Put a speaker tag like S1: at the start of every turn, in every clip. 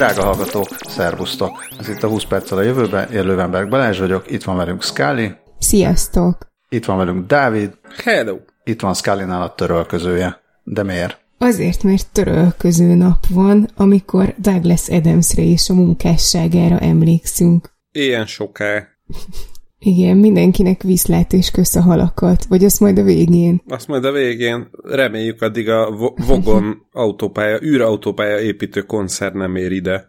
S1: Drága hallgatók, szervusztok! Ez itt a 20 perccel a jövőben, én Lővenberg Balázs vagyok, itt van velünk Scully.
S2: Sziasztok!
S1: Itt van velünk Dávid.
S3: Hello!
S1: Itt van Scully-nál a törölközője. De miért?
S2: Azért, mert törölköző nap van, amikor Douglas Adamsre és a munkásságára emlékszünk.
S3: Ilyen soká.
S2: Igen, mindenkinek viszlát és kösz a halakat, vagy azt majd a végén.
S3: Azt majd a végén reméljük addig a Vogon autópálya, űrautópálya építő koncert nem ér ide.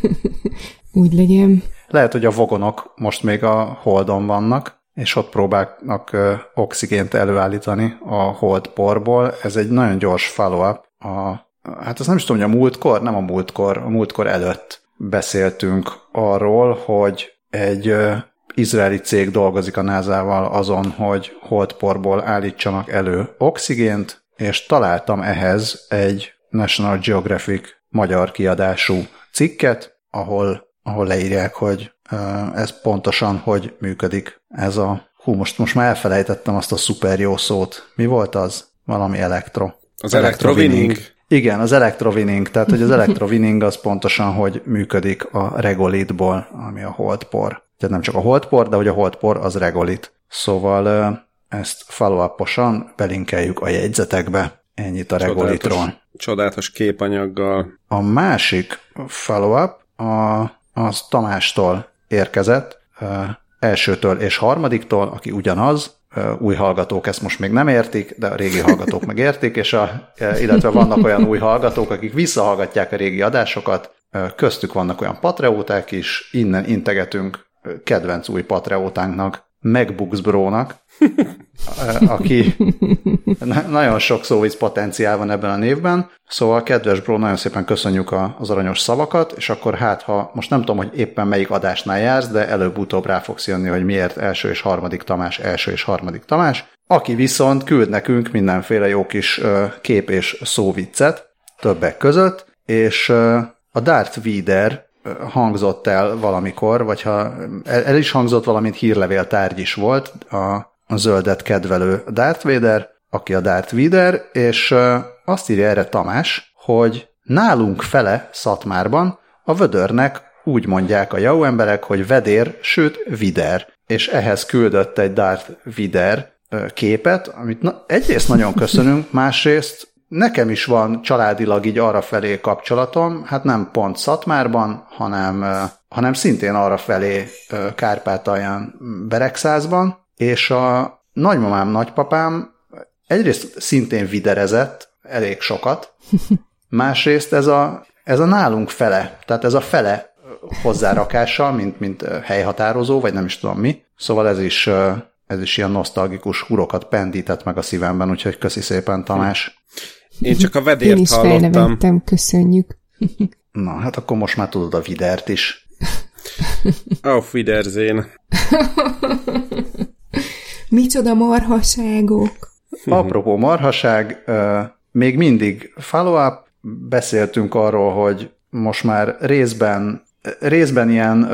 S2: Úgy legyen.
S1: Lehet, hogy a vogonok most még a Holdon vannak, és ott próbálnak ö, oxigént előállítani a hold porból. Ez egy nagyon gyors follow-up. A, hát azt nem is tudom, hogy a múltkor, nem a múltkor, a múltkor előtt beszéltünk arról, hogy egy ö, izraeli cég dolgozik a NASA-val azon, hogy holdporból állítsanak elő oxigént, és találtam ehhez egy National Geographic magyar kiadású cikket, ahol, ahol leírják, hogy ez pontosan hogy működik ez a... Hú, most, most már elfelejtettem azt a szuper jó szót. Mi volt az? Valami elektro.
S3: Az elektrovinning.
S1: Igen, az elektrovinning, tehát hogy az elektrovinning az pontosan, hogy működik a regolitból, ami a holdpor. Tehát nem csak a holdpor, de hogy a holdpor az regolit. Szóval ezt follow belinkeljük a jegyzetekbe. Ennyit a regolitról.
S3: Csodálatos, csodálatos képanyaggal.
S1: A másik follow-up a, az Tamástól érkezett, elsőtől és harmadiktól, aki ugyanaz, új hallgatók ezt most még nem értik, de a régi hallgatók meg értik, és a, illetve vannak olyan új hallgatók, akik visszahallgatják a régi adásokat, köztük vannak olyan patreóták is, innen integetünk kedvenc új patreótánknak, MacBooks Bro-nak, aki nagyon sok szóvic potenciál van ebben a névben, szóval kedves Bro, nagyon szépen köszönjük az aranyos szavakat, és akkor hát, ha most nem tudom, hogy éppen melyik adásnál jársz, de előbb-utóbb rá fogsz jönni, hogy miért első és harmadik Tamás, első és harmadik Tamás, aki viszont küld nekünk mindenféle jó kis kép és szóviccet, többek között, és a Darth Vader hangzott el valamikor, vagy ha el, is hangzott, valamint hírlevél tárgy is volt, a, a zöldet kedvelő Darth Vader, aki a Darth Vader, és azt írja erre Tamás, hogy nálunk fele Szatmárban a vödörnek úgy mondják a jó emberek, hogy vedér, sőt vider, és ehhez küldött egy Darth Vader képet, amit na, egyrészt nagyon köszönünk, másrészt Nekem is van családilag így arra felé kapcsolatom, hát nem pont Szatmárban, hanem, hanem szintén arra felé Kárpátalján Beregszázban, és a nagymamám, nagypapám egyrészt szintén viderezett elég sokat, másrészt ez a, ez a nálunk fele, tehát ez a fele hozzárakással, mint, mint helyhatározó, vagy nem is tudom mi. Szóval ez is, ez is ilyen nosztalgikus hurokat pendített meg a szívemben, úgyhogy köszi szépen Tamás.
S3: Én csak a vedért Én
S2: is
S3: hallottam.
S2: köszönjük.
S1: Na, hát akkor most már tudod a vidert is.
S3: Auf Wiedersehen.
S2: Micsoda marhaságok.
S1: Apropó marhaság, még mindig follow-up, beszéltünk arról, hogy most már részben, részben ilyen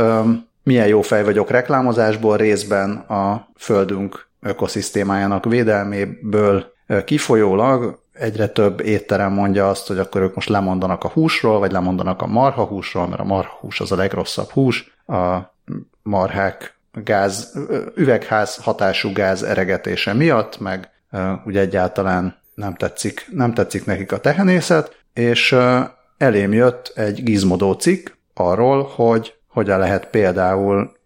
S1: milyen jó fej vagyok reklámozásból, részben a földünk ökoszisztémájának védelméből kifolyólag egyre több étterem mondja azt, hogy akkor ők most lemondanak a húsról, vagy lemondanak a marha húsról, mert a marha hús az a legrosszabb hús, a marhák gáz, üvegház hatású gáz eregetése miatt, meg ugye egyáltalán nem tetszik, nem tetszik nekik a tehenészet, és elém jött egy gizmodó cikk arról, hogy hogyan lehet például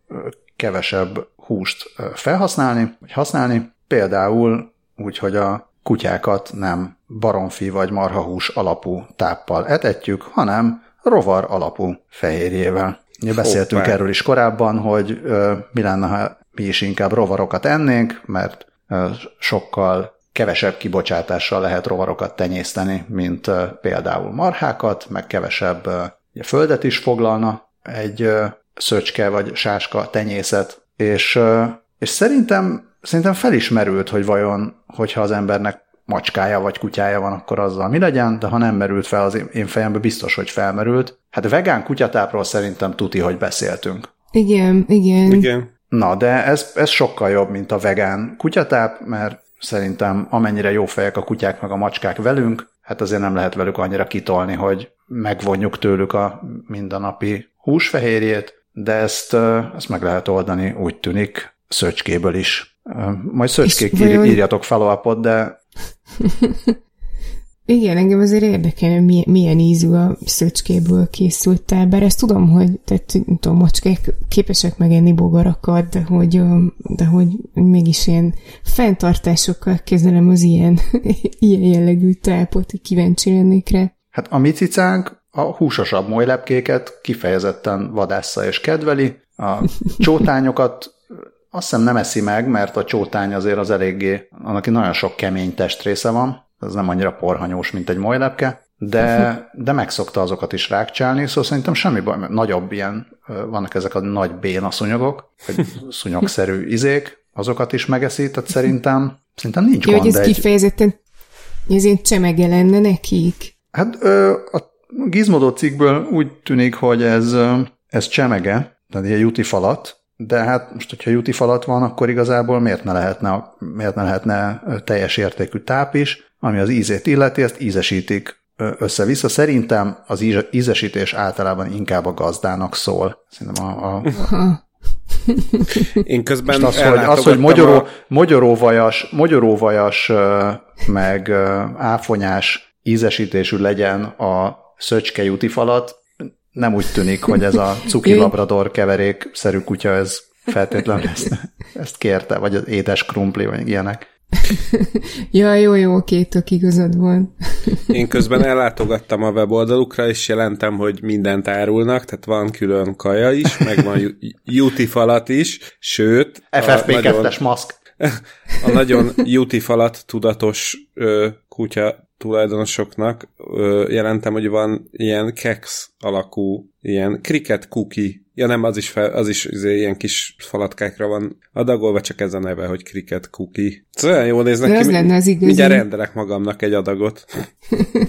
S1: kevesebb húst felhasználni, vagy használni, például úgy, hogy a kutyákat nem baromfi vagy marhahús alapú táppal etetjük, hanem rovar alapú fehérjével. Beszéltünk Hoppá. erről is korábban, hogy ö, mi lenne, ha mi is inkább rovarokat ennénk, mert ö, sokkal kevesebb kibocsátással lehet rovarokat tenyészteni, mint ö, például marhákat, meg kevesebb ö, ugye, földet is foglalna egy ö, szöcske vagy sáska tenyészet, és, ö, és szerintem szerintem felismerült, hogy vajon, hogyha az embernek macskája vagy kutyája van, akkor azzal mi legyen, de ha nem merült fel az én fejembe, biztos, hogy felmerült. Hát vegán kutyatápról szerintem tuti, hogy beszéltünk.
S2: Igen, igen.
S3: Igen.
S1: Na, de ez, ez sokkal jobb, mint a vegán kutyatáp, mert szerintem amennyire jó fejek a kutyák meg a macskák velünk, hát azért nem lehet velük annyira kitolni, hogy megvonjuk tőlük a mindennapi húsfehérjét, de ezt, ezt meg lehet oldani, úgy tűnik, szöcskéből is. Majd szöcskék vajon... írjatok follow de...
S2: Igen, engem azért érdekel, hogy milyen, milyen ízű a szöcskéből készült bár ezt tudom, hogy tehát, nem tudom, macskák képesek megenni bogarakat, de hogy, de hogy mégis ilyen fenntartásokkal kezelem az ilyen, ilyen jellegű tápot, kíváncsi lennék rá.
S1: Hát a mi cicánk a húsosabb molylepkéket kifejezetten vadásza és kedveli, a csótányokat azt hiszem nem eszi meg, mert a csótány azért az eléggé, annak nagyon sok kemény testrésze van, ez nem annyira porhanyós, mint egy molylepke, de, de megszokta azokat is rákcsálni, szóval szerintem semmi baj, mert nagyobb ilyen, vannak ezek a nagy bénaszúnyogok, vagy szúnyogszerű izék, azokat is megeszi, tehát szerintem, szerintem nincs
S2: Jó, gond. Hogy ez egy... kifejezetten, ez én csemege lenne nekik?
S1: Hát a Gizmodo cikkből úgy tűnik, hogy ez, ez csemege, tehát egy juti falat, de hát most, hogyha juti falat van, akkor igazából miért ne lehetne, miért ne lehetne teljes értékű táp is, ami az ízét illeti, ezt ízesítik össze-vissza. Szerintem az ízesítés általában inkább a gazdának szól. Szerintem a, a, a
S3: én közben
S1: az, hogy, az, hogy magyaró, a... magyaróvajas, magyaróvajas, meg áfonyás ízesítésű legyen a szöcske juti falat, nem úgy tűnik, hogy ez a cuki labrador keverék szerű kutya, ez feltétlenül ezt, ezt kérte, vagy az édes krumpli, vagy ilyenek.
S2: ja, jó, jó, oké, tök igazad van.
S3: Én közben ellátogattam a weboldalukra, és jelentem, hogy mindent árulnak, tehát van külön kaja is, meg van juti falat is, sőt...
S1: FFP2-es maszk.
S3: A nagyon juti falat tudatos ö, kutya tulajdonosoknak ö, jelentem, hogy van ilyen kex alakú, ilyen cricket cookie. Ja nem, az is, fel, az is azért ilyen kis falatkákra van adagolva, csak ez a neve, hogy cricket cookie. Szóval olyan jól néznek
S2: De az ki, lenne az igazi.
S3: mindjárt rendelek magamnak egy adagot.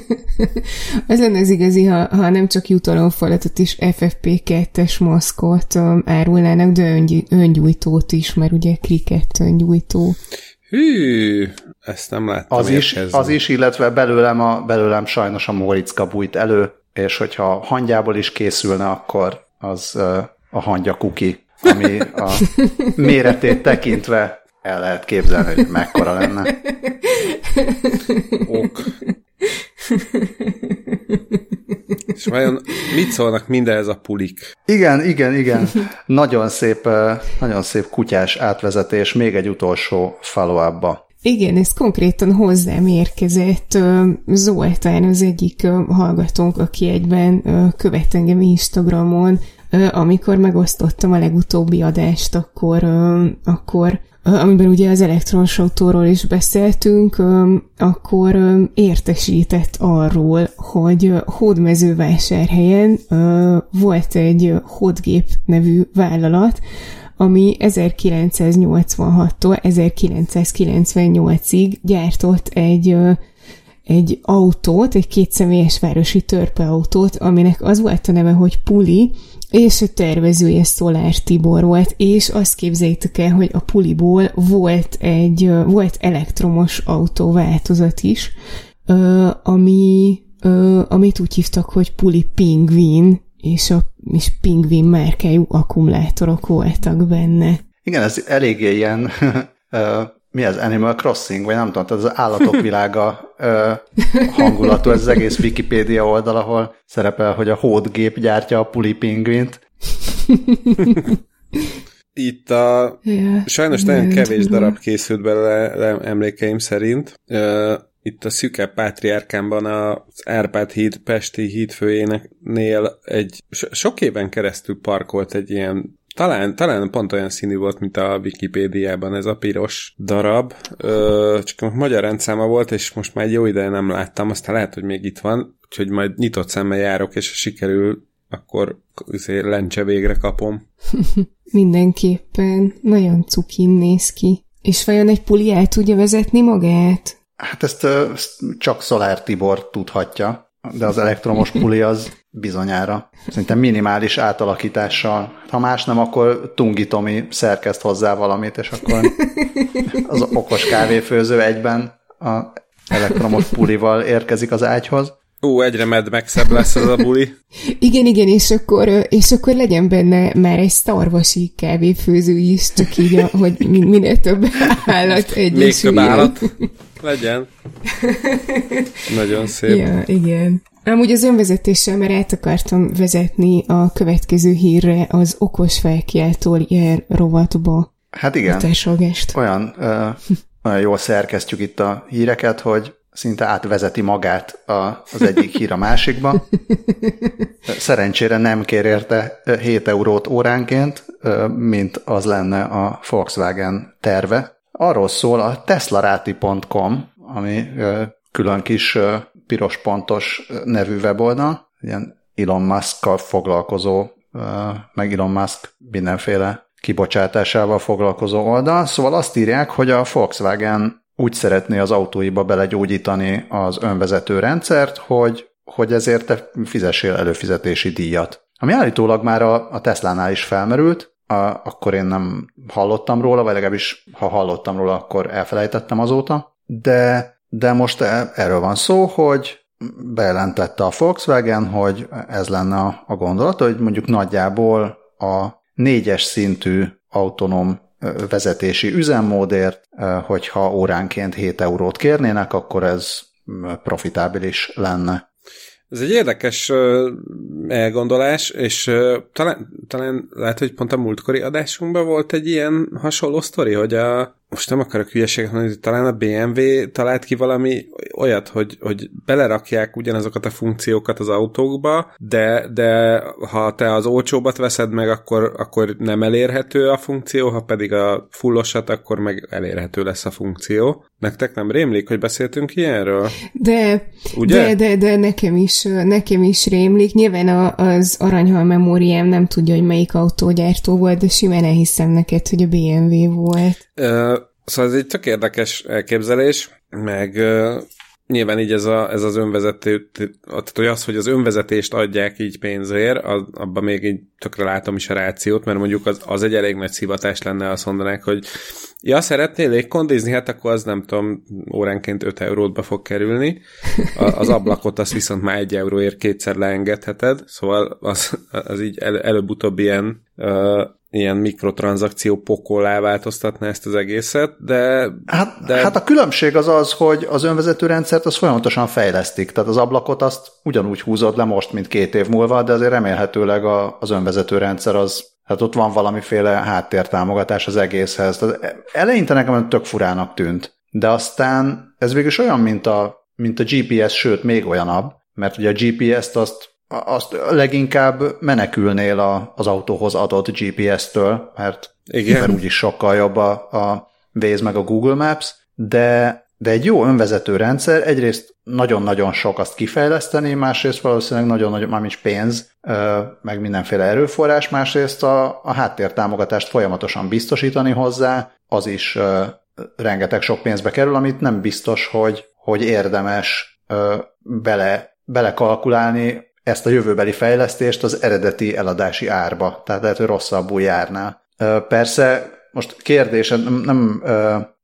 S2: az lenne az igazi, ha, ha nem csak jutalomfalatot is FFP2-es maszkot um, árulnának, de öngy, öngyújtót is, mert ugye cricket öngyújtó.
S3: Hű, ezt nem láttam
S1: az is, az is, illetve belőlem, a, belőlem sajnos a Móricka bújt elő, és hogyha hangyából is készülne, akkor az a hangya kuki, ami a méretét tekintve el lehet képzelni, hogy mekkora lenne.
S3: Ok. És vajon mit szólnak mindenhez a pulik?
S1: Igen, igen, igen. Nagyon szép, nagyon szép kutyás átvezetés, még egy utolsó follow
S2: igen, ez konkrétan hozzám érkezett. Zoltán az egyik hallgatónk, aki egyben követ engem Instagramon, amikor megosztottam a legutóbbi adást, akkor, akkor amiben ugye az elektronos autóról is beszéltünk, akkor értesített arról, hogy hódmezővásárhelyen volt egy hódgép nevű vállalat, ami 1986-tól 1998-ig gyártott egy egy autót, egy kétszemélyes városi törpeautót, aminek az volt a neve, hogy Puli, és a tervezője Szolár Tibor volt, és azt képzeljétek el, hogy a Puliból volt egy, volt elektromos autóváltozat is, ami, amit úgy hívtak, hogy Puli Pingvin, és a és pingvin márkájú akkumulátorok voltak benne.
S1: Igen, ez eléggé ilyen, mi az Animal Crossing, vagy nem tudom, tehát az állatok világa hangulatú, ez az egész Wikipédia oldal, ahol szerepel, hogy a hódgép gyártja a puli pingvint.
S3: Itt a... Ja, sajnos nagyon kevés tudom. darab készült belőle emlékeim szerint itt a szüke pátriárkámban az Árpád híd, Pesti hídfőjénél egy so- sok éven keresztül parkolt egy ilyen talán, talán pont olyan színű volt, mint a Wikipédiában ez a piros darab, Ö, csak magyar rendszáma volt, és most már egy jó ideje nem láttam, aztán lehet, hogy még itt van, úgyhogy majd nyitott szemmel járok, és ha sikerül, akkor lencse végre kapom.
S2: Mindenképpen nagyon cukin néz ki. És vajon egy puli el tudja vezetni magát?
S1: Hát ezt, ezt csak Szolár Tibor tudhatja, de az elektromos puli az bizonyára. Szerintem minimális átalakítással. Ha más nem, akkor Tungi Tomi szerkeszt hozzá valamit, és akkor az okos kávéfőző egyben a elektromos pulival érkezik az ágyhoz.
S3: Ó, egyre medmexebb lesz ez a buli.
S2: igen, igen, és akkor, és akkor legyen benne már egy szarvasi kávéfőző is, csak így, a, hogy minél több állat egyesüljön. Még több állat
S3: legyen. Nagyon szép.
S2: Ja, igen. Amúgy az önvezetéssel, mert át akartam vezetni a következő hírre az okos felkiáltól jár rovatba.
S1: Hát igen. Olyan, ö, olyan jól szerkesztjük itt a híreket, hogy szinte átvezeti magát a, az egyik hír a másikba. Szerencsére nem kér érte 7 eurót óránként, mint az lenne a Volkswagen terve. Arról szól a teslarati.com, ami külön kis piros pontos nevű weboldal, ilyen Elon musk foglalkozó, meg Elon Musk mindenféle kibocsátásával foglalkozó oldal. Szóval azt írják, hogy a Volkswagen úgy szeretné az autóiba belegyógyítani az önvezető rendszert, hogy, hogy ezért te fizessél előfizetési díjat. Ami állítólag már a, a Tesla-nál is felmerült, a, akkor én nem hallottam róla, vagy legalábbis ha hallottam róla, akkor elfelejtettem azóta, de, de most e, erről van szó, hogy bejelentette a Volkswagen, hogy ez lenne a, gondolat, hogy mondjuk nagyjából a négyes szintű autonóm vezetési üzemmódért, hogyha óránként 7 eurót kérnének, akkor ez profitábilis lenne.
S3: Ez egy érdekes elgondolás, és talán, talán lehet, hogy pont a múltkori adásunkban volt egy ilyen hasonló sztori, hogy a, most nem akarok hülyeséget mondani, talán a BMW talált ki valami olyat, hogy, hogy belerakják ugyanazokat a funkciókat az autókba, de, de ha te az olcsóbbat veszed meg, akkor, akkor nem elérhető a funkció, ha pedig a fullosat, akkor meg elérhető lesz a funkció. Nektek nem rémlik, hogy beszéltünk ilyenről?
S2: De, Ugye? de, de, de nekem is, nekem is rémlik. Nyilván a, az aranyhal memóriám nem tudja, hogy melyik autógyártó volt, de simán elhiszem neked, hogy a BMW volt.
S3: Uh, szóval ez egy tök érdekes elképzelés, meg nyilván így ez, a, ez az önvezető, tehát hogy az, hogy az önvezetést adják így pénzért, az, abban még így tökre látom is a rációt, mert mondjuk az, az egy elég nagy szivatás lenne, azt mondanák, hogy ja, szeretnél légkondizni, hát akkor az nem tudom, óránként 5 eurót be fog kerülni. A, az ablakot azt viszont már egy euróért kétszer leengedheted, szóval az, az így el, előbb-utóbb ilyen uh, ilyen mikrotranszakció pokollá változtatná ezt az egészet, de,
S1: hát,
S3: de...
S1: Hát a különbség az az, hogy az önvezető rendszert az folyamatosan fejlesztik, tehát az ablakot azt ugyanúgy húzod le most, mint két év múlva, de azért remélhetőleg a, az önvezető rendszer az, hát ott van valamiféle háttértámogatás az egészhez. Tehát eleinte nekem tök furának tűnt, de aztán ez végül olyan, mint a, mint a GPS, sőt még olyanabb, mert ugye a GPS-t azt azt leginkább menekülnél a, az autóhoz adott GPS-től, mert, Igen. mert úgyis sokkal jobb a, a Waze meg a Google Maps, de, de egy jó önvezető rendszer egyrészt nagyon-nagyon sok azt kifejleszteni, másrészt valószínűleg nagyon-nagyon, már is pénz, meg mindenféle erőforrás, másrészt a, a háttértámogatást folyamatosan biztosítani hozzá, az is rengeteg sok pénzbe kerül, amit nem biztos, hogy, hogy érdemes bele, belekalkulálni ezt a jövőbeli fejlesztést az eredeti eladási árba, tehát lehet, hogy rosszabbul járná. Persze, most kérdés, nem, nem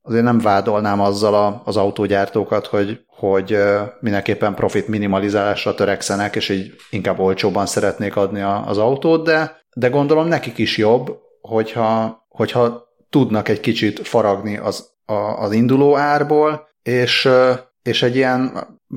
S1: azért nem vádolnám azzal az autógyártókat, hogy, hogy mindenképpen profit minimalizálásra törekszenek, és így inkább olcsóban szeretnék adni az autót, de, de gondolom nekik is jobb, hogyha, hogyha tudnak egy kicsit faragni az, a, az induló árból, és, és egy ilyen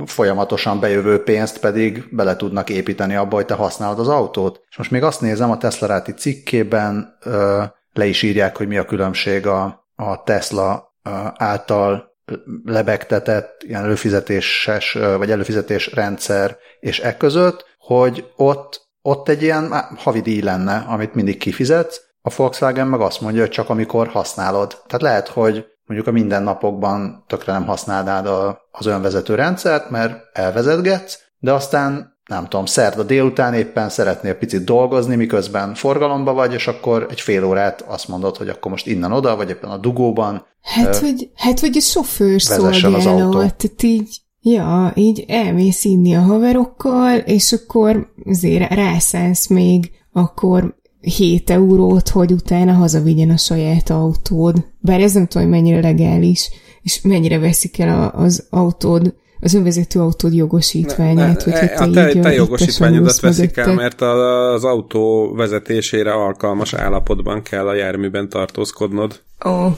S1: folyamatosan bejövő pénzt pedig bele tudnak építeni abba, hogy te használod az autót. És most még azt nézem, a Tesla Ráti cikkében ö, le is írják, hogy mi a különbség a, a Tesla ö, által lebegtetett ilyen előfizetéses, vagy előfizetés rendszer és e között, hogy ott, ott egy ilyen havi díj lenne, amit mindig kifizetsz, a Volkswagen meg azt mondja, hogy csak amikor használod. Tehát lehet, hogy mondjuk a mindennapokban tökre nem használnád a, az önvezető rendszert, mert elvezetgetsz, de aztán nem tudom, szerda délután éppen szeretnél picit dolgozni, miközben forgalomba vagy, és akkor egy fél órát azt mondod, hogy akkor most innen oda, vagy éppen a dugóban.
S2: Hát, ö, hogy, hát, hogy a sofőr szolgáló, tehát így, ja, így elmész inni a haverokkal, és akkor azért rászánsz még akkor 7 eurót, hogy utána hazavigyen a saját autód. Bár ez nem tudom, hogy mennyire legális, és mennyire veszik el a, az autód az önvezető autód jogosítványát,
S3: ne, ne, hogy a te, te jogosítványodat veszik el, mert az autó vezetésére alkalmas állapotban kell a járműben tartózkodnod.
S2: Oh.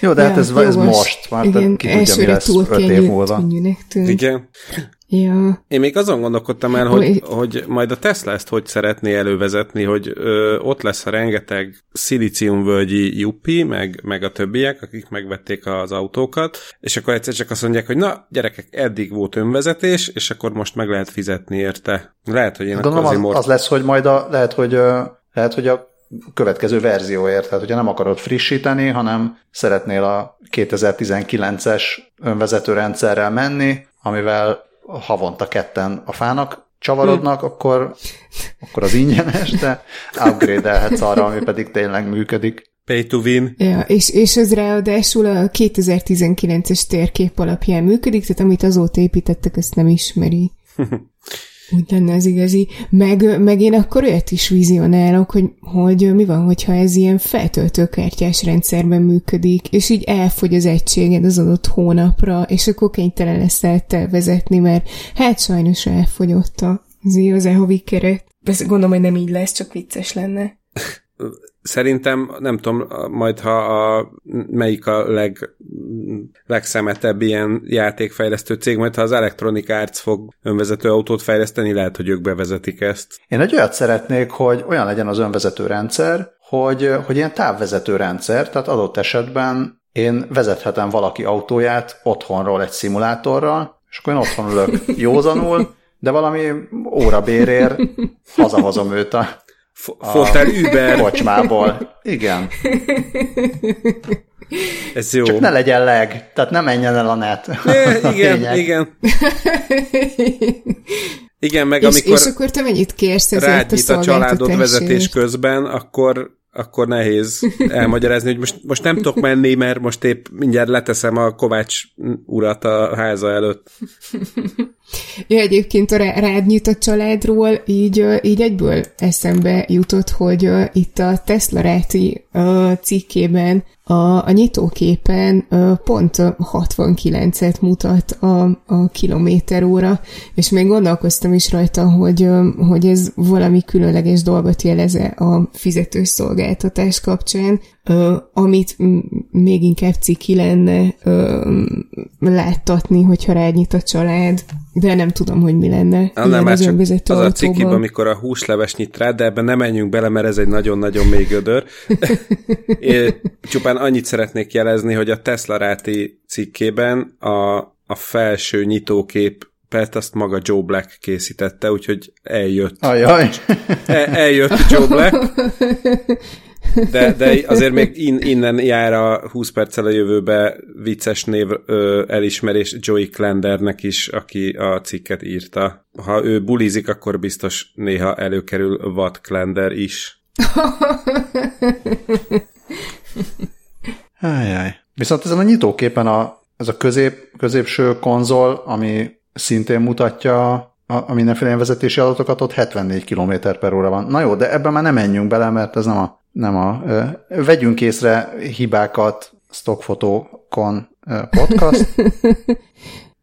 S1: Jó, de hát ja, hát ez, ez most, már Igen, ki tudja, mi lesz öt év múlva.
S3: Igen.
S2: Ja.
S3: Én még azon gondolkodtam el, hogy, hogy majd a Tesla ezt hogy szeretné elővezetni, hogy ö, ott lesz a rengeteg szilíciumvölgyi juppi, meg, meg a többiek, akik megvették az autókat, és akkor egyszer csak azt mondják, hogy na, gyerekek, eddig volt önvezetés, és akkor most meg lehet fizetni érte. Lehet, hogy én
S1: Gondolom, akkor az, most... az lesz, hogy majd a, lehet, hogy, lehet, hogy a következő verzióért, tehát hogyha nem akarod frissíteni, hanem szeretnél a 2019-es önvezető rendszerrel menni, amivel havonta ketten a fának csavarodnak, hm. akkor, akkor az ingyenes, de upgrade-elhetsz arra, ami pedig tényleg működik.
S3: Pay to win.
S2: Ja, és, és ez ráadásul a 2019-es térkép alapján működik, tehát amit azóta építettek, ezt nem ismeri. Úgy lenne az igazi. Meg, meg én akkor olyat is vizionálok, hogy, hogy mi van, hogyha ez ilyen feltöltőkártyás rendszerben működik, és így elfogy az egységed az adott hónapra, és akkor kénytelen lesz elvezetni, mert hát sajnos elfogyott az havi keret. Ezt gondolom, hogy nem így lesz, csak vicces lenne.
S3: Szerintem, nem tudom, majd ha a, melyik a leg, legszemetebb ilyen játékfejlesztő cég, majd ha az Electronic Arts fog önvezető autót fejleszteni, lehet, hogy ők bevezetik ezt.
S1: Én egy olyat szeretnék, hogy olyan legyen az önvezető rendszer, hogy, hogy ilyen távvezető rendszer, tehát adott esetben én vezethetem valaki autóját otthonról egy szimulátorral, és akkor én otthon ülök józanul, de valami órabérér hazahozom őt a
S3: Fotel Uber.
S1: Kocsmából. Igen.
S3: Ez jó.
S1: Csak ne legyen leg, tehát ne menjen el a net.
S3: É, igen, igen. Igen, meg
S2: és,
S3: amikor
S2: és akkor te mennyit kérsz ezért
S3: a, a családot vezetés közben, akkor akkor nehéz elmagyarázni, hogy most, most nem tudok menni, mert most épp mindjárt leteszem a Kovács urat a háza előtt.
S2: Ja, egyébként a rád nyitott családról így, így egyből eszembe jutott, hogy itt a Tesla Ráti cikkében a, a nyitóképen pont 69-et mutat a, a kilométer óra, és még gondolkoztam is rajta, hogy, hogy ez valami különleges dolgot jeleze a fizetőszolgáltatás kapcsán, amit még inkább ciki lenne láttatni, hogyha rád a család, de nem tudom, hogy mi lenne.
S3: Ah, nem, az, csak az a cikiben, amikor a húsleves nyit rá, de ebben nem menjünk bele, mert ez egy nagyon-nagyon mély gödör. Én csupán annyit szeretnék jelezni, hogy a Tesla Ráti cikkében a, a felső nyitókép Pet azt maga Joe Black készítette, úgyhogy eljött.
S1: Ajaj.
S3: El, eljött Joe Black. De, de azért még in, innen jár a 20 perccel a jövőbe vicces név ö, elismerés Joey Klendernek is, aki a cikket írta. Ha ő bulizik, akkor biztos néha előkerül Watt Klender is.
S1: Ajaj. Viszont ezen a nyitóképen a, ez a közép, középső konzol, ami szintén mutatja a, a mindenféle vezetési adatokat, ott 74 km per óra van. Na jó, de ebben már nem menjünk bele, mert ez nem a, nem a vegyünk észre hibákat stockfotókon podcast.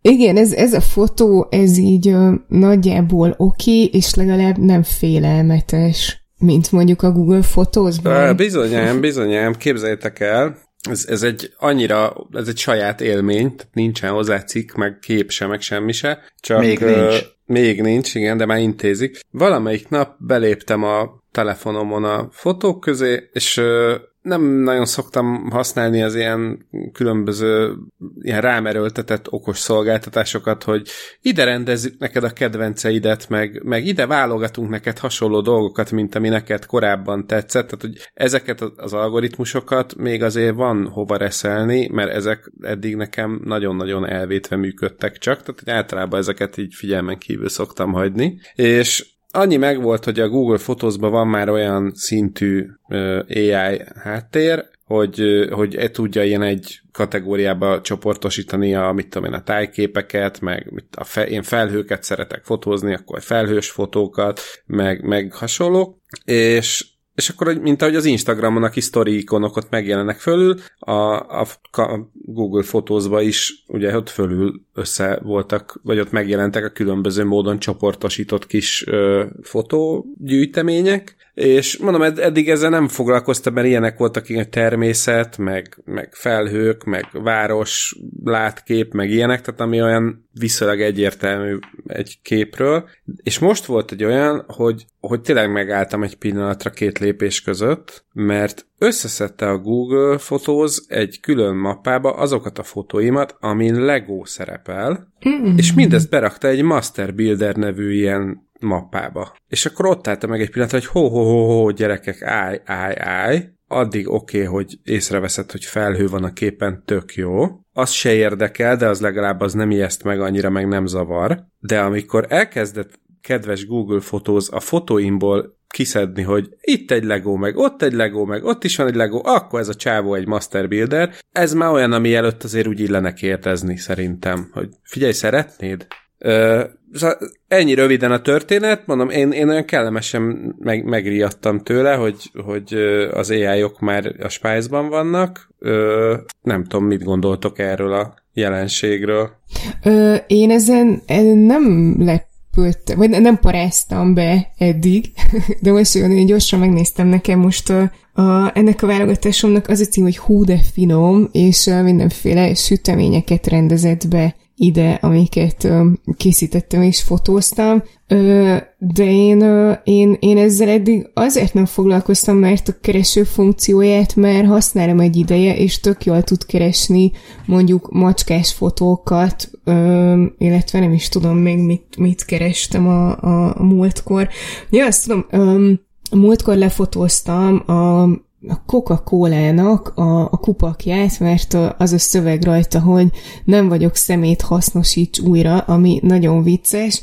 S2: Igen, ez, ez a fotó, ez így ö, nagyjából oké, okay, és legalább nem félelmetes, mint mondjuk a Google Photos-ban.
S3: Bizonyám, bizonyám, képzeljétek el, ez, ez egy annyira, ez egy saját élmény, tehát nincsen hozzá cikk, meg kép se, meg semmi se. Csak,
S1: még nincs. Uh,
S3: még nincs, igen, de már intézik. Valamelyik nap beléptem a telefonomon a fotók közé, és nem nagyon szoktam használni az ilyen különböző ilyen rámerőltetett okos szolgáltatásokat, hogy ide rendezzük neked a kedvenceidet, meg, meg ide válogatunk neked hasonló dolgokat, mint ami neked korábban tetszett, tehát hogy ezeket az algoritmusokat még azért van hova reszelni, mert ezek eddig nekem nagyon-nagyon elvétve működtek csak, tehát hogy általában ezeket így figyelmen kívül szoktam hagyni, és annyi megvolt, hogy a Google Photos-ban van már olyan szintű AI háttér, hogy, hogy e tudja ilyen egy kategóriába csoportosítani a, mit tudom én, a tájképeket, meg a fe, én felhőket szeretek fotózni, akkor felhős fotókat, meg, meg hasonlók, és és akkor, mint ahogy az Instagramon a kis story ikonok ott fölül, a, a, a Google fotózba is ugye ott fölül össze voltak, vagy ott megjelentek a különböző módon csoportosított kis ö, fotógyűjtemények, és mondom, ed- eddig ezzel nem foglalkoztam, mert ilyenek voltak a természet, meg, meg felhők, meg város, látkép, meg ilyenek, tehát ami olyan viszonylag egyértelmű egy képről, és most volt egy olyan, hogy, hogy tényleg megálltam egy pillanatra két lépés között, mert összeszedte a Google Photos egy külön mappába azokat a fotóimat, amin Lego szerepel, mm-hmm. és mindezt berakta egy Master Builder nevű ilyen mappába. És akkor ott álltam meg egy pillanatra, hogy ho, ho, ho, ho gyerekek, állj, állj, állj, addig oké, okay, hogy észreveszed, hogy felhő van a képen, tök jó. Az se érdekel, de az legalább az nem ijeszt meg annyira, meg nem zavar. De amikor elkezdett kedves Google Photos a fotóimból kiszedni, hogy itt egy Lego, meg ott egy Lego, meg ott is van egy Lego, akkor ez a csávó egy Master Builder. Ez már olyan, ami előtt azért úgy illene kérdezni, szerintem, hogy figyelj, szeretnéd? Szóval ennyi röviden a történet, mondom, én, én olyan kellemesen meg, megriadtam tőle, hogy, hogy az AI-ok már a Spice-ban vannak. Nem tudom, mit gondoltok erről a jelenségről.
S2: Ö, én ezen nem lepődtem, vagy nem paráztam be eddig, de most olyan gyorsan megnéztem nekem most a, a, ennek a válogatásomnak az a cím, hogy hú de finom, és mindenféle süteményeket rendezett be ide, amiket készítettem és fotóztam, de én, én, én ezzel eddig azért nem foglalkoztam, mert a kereső funkcióját már használom egy ideje, és tök jól tud keresni mondjuk macskás fotókat, illetve nem is tudom még mit, mit kerestem a, a múltkor. Ja, azt tudom, múltkor lefotóztam a a Coca-Cola-nak a, a kupakját, mert az a szöveg rajta, hogy nem vagyok szemét, hasznosíts újra, ami nagyon vicces,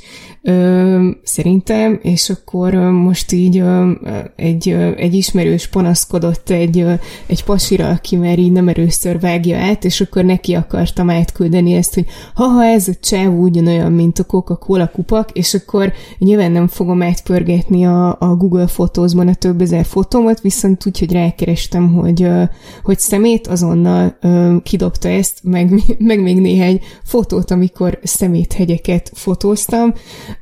S2: ö, szerintem, és akkor ö, most így ö, egy, ö, egy ismerős panaszkodott egy, ö, egy pasira, aki már így nem erőször vágja át, és akkor neki akartam átküldeni ezt, hogy ha ez a csáv ugyanolyan, mint a Coca-Cola kupak, és akkor nyilván nem fogom átpörgetni a, a Google fotózban a több ezer fotómat, viszont úgy, hogy rákerestem, hogy, ö, hogy szemét, azonnal ö, kidobta ezt, meg, meg még néhány fotót, amikor szeméthegyeket fotóztam,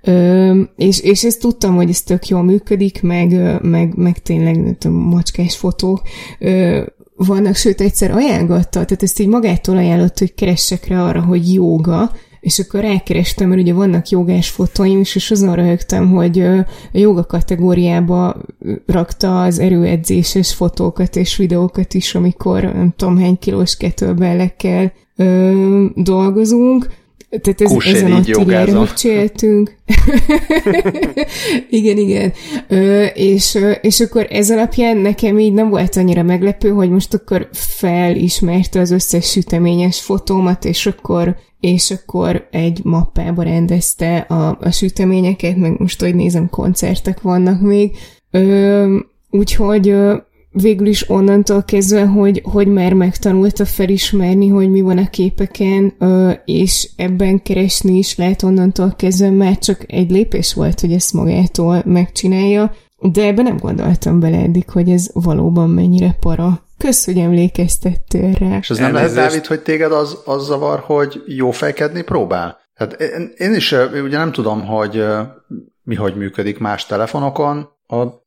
S2: Ö, és, és ezt tudtam, hogy ez tök jól működik, meg, meg, meg tényleg tudom, macskás fotók ö, vannak, sőt egyszer ajánlotta, tehát ezt így magától ajánlott, hogy keressek rá arra, hogy jóga, és akkor rákerestem, mert ugye vannak jogás fotóim is, és azon röhögtem, hogy a joga kategóriába rakta az erőedzéses fotókat és videókat is, amikor nem tudom hány kilós kettlebellekkel dolgozunk, tehát ez, ezen a tigárra megcséltünk. igen, igen. Ö, és, és akkor ez alapján nekem így nem volt annyira meglepő, hogy most akkor felismerte az összes süteményes fotómat, és akkor és akkor egy mappába rendezte a, a süteményeket, meg most, hogy nézem, koncertek vannak még. Ö, úgyhogy végül is onnantól kezdve, hogy, hogy már megtanulta felismerni, hogy mi van a képeken, és ebben keresni is lehet onnantól kezdve már csak egy lépés volt, hogy ezt magától megcsinálja, de ebben nem gondoltam bele eddig, hogy ez valóban mennyire para. Kösz, hogy emlékeztettél rá.
S1: És ez nem lehet, Dávid, hogy téged az, az zavar, hogy jó fejkedni próbál? Hát én, én is ugye nem tudom, hogy mi hogy működik más telefonokon.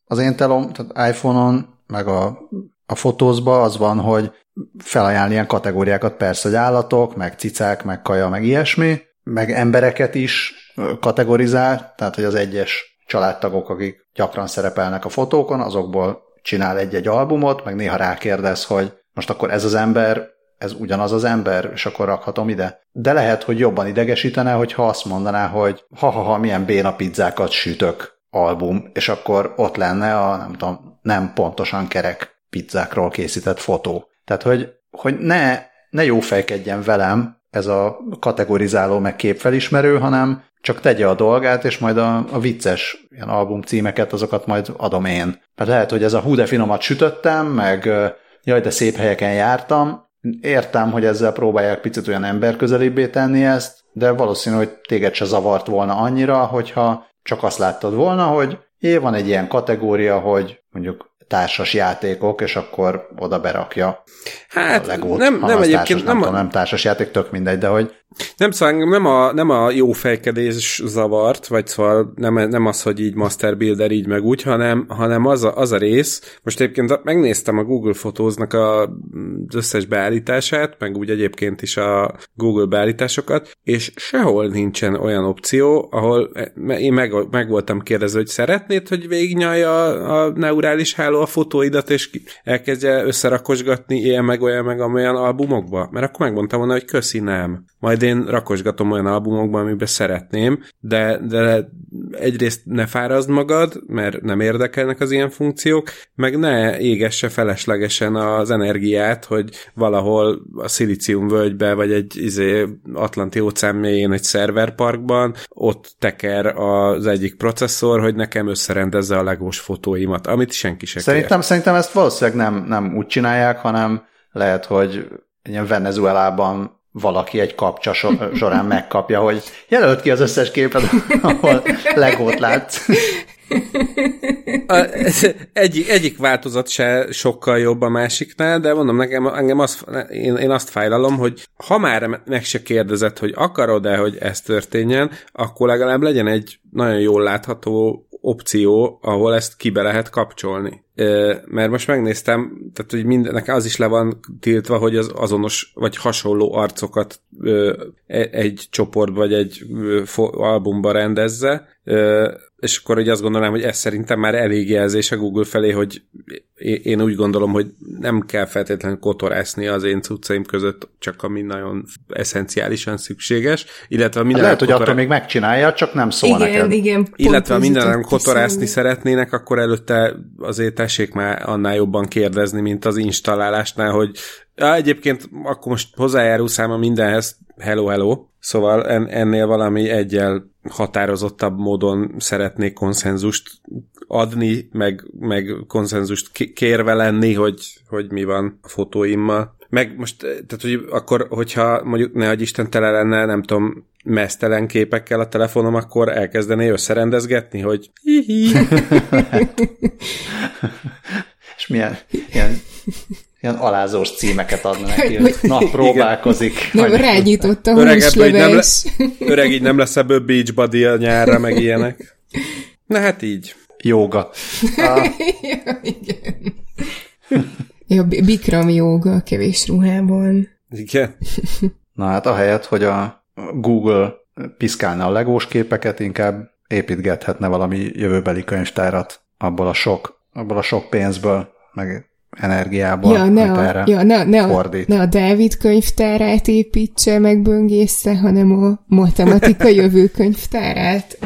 S1: Az én telom, tehát iPhone-on meg a, a fotózba az van, hogy felajánl ilyen kategóriákat, persze, hogy állatok, meg cicák, meg kaja, meg ilyesmi, meg embereket is kategorizál, tehát hogy az egyes családtagok, akik gyakran szerepelnek a fotókon, azokból csinál egy-egy albumot, meg néha rákérdez, hogy most akkor ez az ember, ez ugyanaz az ember, és akkor rakhatom ide. De lehet, hogy jobban idegesítene, hogyha azt mondaná, hogy ha-ha-ha, milyen béna pizzákat sütök album, és akkor ott lenne a, nem tudom, nem pontosan kerek pizzákról készített fotó. Tehát, hogy, hogy ne, ne jó fejkedjen velem ez a kategorizáló meg képfelismerő, hanem csak tegye a dolgát, és majd a, a vicces ilyen album címeket, azokat majd adom én. Mert lehet, hogy ez a hú de finomat sütöttem, meg jaj, de szép helyeken jártam, értem, hogy ezzel próbálják picit olyan emberközelibbé tenni ezt, de valószínű, hogy téged se zavart volna annyira, hogyha csak azt láttad volna, hogy é, van egy ilyen kategória, hogy mondjuk társas játékok, és akkor oda berakja
S3: hát,
S1: a legót.
S3: Nem, nem egyébként
S1: társas,
S3: nem,
S1: nem,
S3: a...
S1: nem társas játék, tök mindegy, de hogy
S3: Nem, szóval nem a, nem a jó fejkedés zavart, vagy szóval nem, nem az, hogy így Master Builder így meg úgy, hanem, hanem az, a, az a rész, most egyébként megnéztem a Google Fotóznak a, az összes beállítását, meg úgy egyébként is a Google beállításokat, és sehol nincsen olyan opció, ahol én meg, meg voltam kérdezve, hogy szeretnéd, hogy végignyalja a, a neurális háló a fotóidat, és elkezdje összerakosgatni ilyen meg olyan meg olyan albumokba? Mert akkor megmondtam volna, hogy köszi, nem. Majd én rakosgatom olyan albumokba, amiben szeretném, de, de egyrészt ne fárazd magad, mert nem érdekelnek az ilyen funkciók, meg ne égesse feleslegesen az energiát, hogy valahol a szilícium völgybe, vagy egy izé, Atlanti óceán mélyén egy szerverparkban, ott teker az egyik processzor, hogy nekem összerendezze a legós fotóimat, amit senki se
S1: szerintem, kér. Szerintem ezt valószínűleg nem, nem úgy csinálják, hanem lehet, hogy ilyen Venezuelában valaki egy kapcsa során megkapja, hogy jelölt ki az összes képet, ahol legót látsz.
S3: A, egyik, egyik változat se sokkal jobb a másiknál, de mondom nekem, engem azt, én, én azt fájlalom, hogy ha már meg se kérdezett, hogy akarod-e, hogy ez történjen, akkor legalább legyen egy nagyon jól látható opció, ahol ezt kibe lehet kapcsolni. Mert most megnéztem, tehát hogy mindennek az is le van tiltva, hogy az azonos vagy hasonló arcokat e, egy csoport vagy egy albumba rendezze, és akkor hogy azt gondolom, hogy ez szerintem már elég jelzés a Google felé, hogy én úgy gondolom, hogy nem kell feltétlenül kotorászni az én cuccaim között, csak ami nagyon eszenciálisan szükséges, illetve minden
S1: Lehet, hogy attól még megcsinálja, csak nem szól
S2: igen,
S1: neked.
S2: Igen,
S3: illetve ha minden kotorászni szeretnének, akkor előtte azért tessék már annál jobban kérdezni, mint az installálásnál, hogy ja, egyébként akkor most hozzájárul száma mindenhez, hello, hello, szóval en, ennél valami egyel határozottabb módon szeretnék konszenzust adni, meg, meg konszenzust kérve lenni, hogy, hogy mi van a fotóimmal. Meg most, tehát hogy akkor, hogyha mondjuk ne Isten tele lenne, nem tudom, mesztelen képekkel a telefonom, akkor elkezdené összerendezgetni, hogy hihi.
S1: És milyen ilyen, ilyen alázós címeket adna neki, hogy na, próbálkozik.
S2: Nem, rágyított a húsleves.
S3: Öreg így nem lesz ebből beach body a nyárra, meg ilyenek. Na hát így.
S1: Jóga.
S2: Ah. ja, igen. Ja, Bikram jóga kevés ruhában.
S3: Igen.
S1: Na hát ahelyett, hogy a Google piszkálna a legós képeket, inkább építgethetne valami jövőbeli könyvtárat abból a sok, abból a sok pénzből, meg energiából,
S2: ja, ne a, erre ja, ne, ne, a, ne a Dávid könyvtárát építse, meg böngészze, hanem a matematika jövő könyvtárát.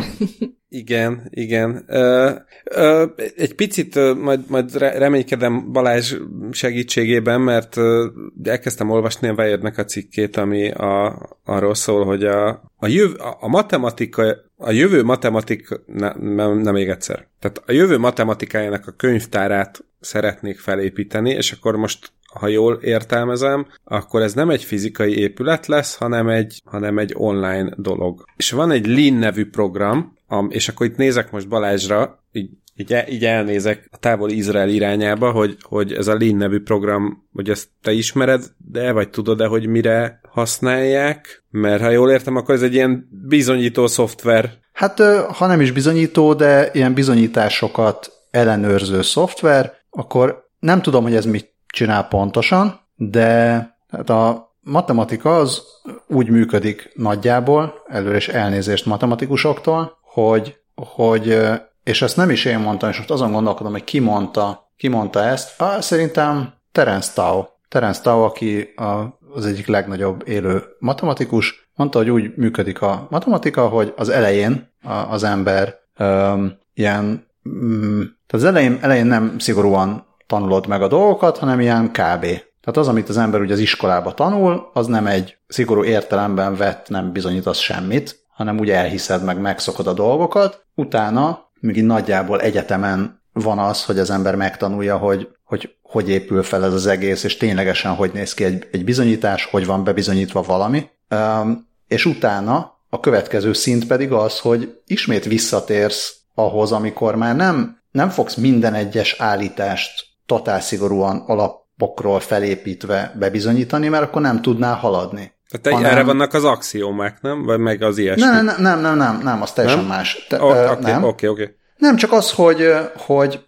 S3: Igen, igen. Ö, ö, egy picit ö, majd, majd reménykedem Balázs segítségében, mert ö, elkezdtem olvasni a Weird-nek a cikkét, ami a, arról szól, hogy a, a, jöv, a, a matematika, a jövő matematika, ne, nem, nem még egyszer. Tehát a jövő matematikájának a könyvtárát szeretnék felépíteni, és akkor most ha jól értelmezem, akkor ez nem egy fizikai épület lesz, hanem egy, hanem egy online dolog. És van egy Lean nevű program, és akkor itt nézek most Balázsra, így, így, el, így elnézek a távoli Izrael irányába, hogy, hogy ez a Lean nevű program, hogy ezt te ismered, de vagy tudod-e, hogy mire használják? Mert ha jól értem, akkor ez egy ilyen bizonyító szoftver.
S1: Hát, ha nem is bizonyító, de ilyen bizonyításokat ellenőrző szoftver, akkor nem tudom, hogy ez mit csinál pontosan, de hát a matematika az úgy működik nagyjából, előre is elnézést matematikusoktól, hogy, hogy és ezt nem is én mondtam, és most azon gondolkodom, hogy ki mondta, ki mondta ezt. Ah, szerintem Terence Tao. Terence Tao, aki a, az egyik legnagyobb élő matematikus, mondta, hogy úgy működik a matematika, hogy az elején a, az ember um, ilyen, um, tehát az elején, elején nem szigorúan tanulod meg a dolgokat, hanem ilyen kb. Tehát az, amit az ember ugye az iskolába tanul, az nem egy szigorú értelemben vett, nem bizonyítasz semmit, hanem úgy elhiszed meg, megszokod a dolgokat. Utána, még nagyjából egyetemen van az, hogy az ember megtanulja, hogy hogy, hogy épül fel ez az egész, és ténylegesen hogy néz ki egy, egy bizonyítás, hogy van bebizonyítva valami. Um, és utána a következő szint pedig az, hogy ismét visszatérsz ahhoz, amikor már nem nem fogsz minden egyes állítást totál szigorúan alapokról felépítve bebizonyítani, mert akkor nem tudnál haladni.
S3: Tehát hanem... erre vannak az axiómák, nem? Vagy meg az ilyesmi?
S1: Nem, nem, nem, nem, nem, nem az teljesen nem? más.
S3: Te, oké, okay, nem. Okay, okay.
S1: nem, csak az, hogy, hogy,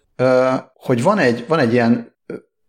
S1: hogy van, egy, van egy ilyen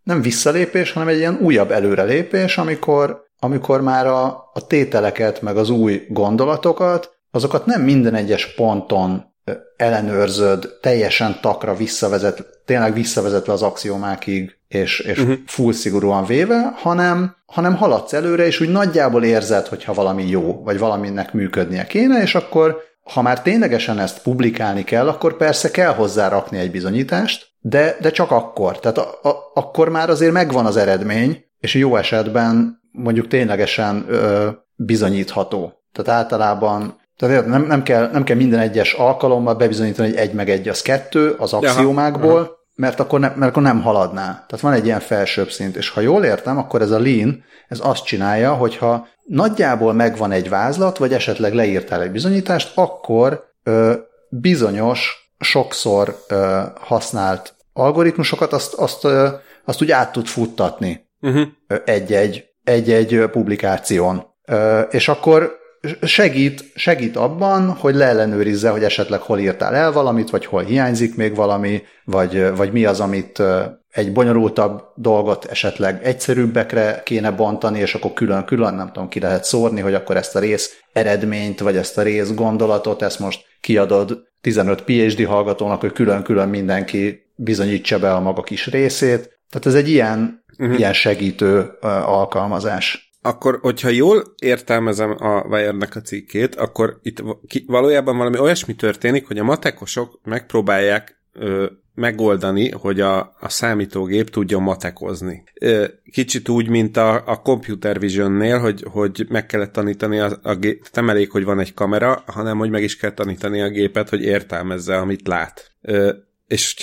S1: nem visszalépés, hanem egy ilyen újabb előrelépés, amikor, amikor már a, a tételeket, meg az új gondolatokat, azokat nem minden egyes ponton ellenőrzöd, teljesen takra visszavezet, tényleg visszavezetve az axiomákig, és, és uh-huh. full szigorúan véve, hanem, hanem haladsz előre, és úgy nagyjából érzed, hogyha valami jó, vagy valaminek működnie kéne, és akkor, ha már ténylegesen ezt publikálni kell, akkor persze kell hozzá rakni egy bizonyítást, de, de csak akkor. Tehát a, a, akkor már azért megvan az eredmény, és jó esetben mondjuk ténylegesen ö, bizonyítható. Tehát általában tehát nem, nem, kell, nem kell minden egyes alkalommal bebizonyítani, hogy egy meg egy az kettő az axiomákból, mert akkor, ne, mert akkor nem haladná. Tehát van egy ilyen felsőbb szint, és ha jól értem, akkor ez a lean, ez azt csinálja, hogyha nagyjából megvan egy vázlat, vagy esetleg leírtál egy bizonyítást, akkor ö, bizonyos, sokszor ö, használt algoritmusokat azt, azt, ö, azt úgy át tud futtatni uh-huh. egy-egy, egy-egy publikáción. Ö, és akkor segít, segít abban, hogy leellenőrizze, hogy esetleg hol írtál el valamit, vagy hol hiányzik még valami, vagy, vagy mi az, amit egy bonyolultabb dolgot esetleg egyszerűbbekre kéne bontani, és akkor külön-külön, nem tudom, ki lehet szórni, hogy akkor ezt a rész eredményt, vagy ezt a rész gondolatot, ezt most kiadod 15 PhD hallgatónak, hogy külön-külön mindenki bizonyítsa be a maga kis részét. Tehát ez egy ilyen, uh-huh. ilyen segítő alkalmazás
S3: akkor, hogyha jól értelmezem a Wired-nek a cikkét, akkor itt valójában valami olyasmi történik, hogy a matekosok megpróbálják ö, megoldani, hogy a, a számítógép tudjon matekozni. Ö, kicsit úgy, mint a, a computer vision-nél, hogy, hogy meg kellett tanítani a, a gép, nem elég, hogy van egy kamera, hanem hogy meg is kell tanítani a gépet, hogy értelmezze, amit lát. Ö, és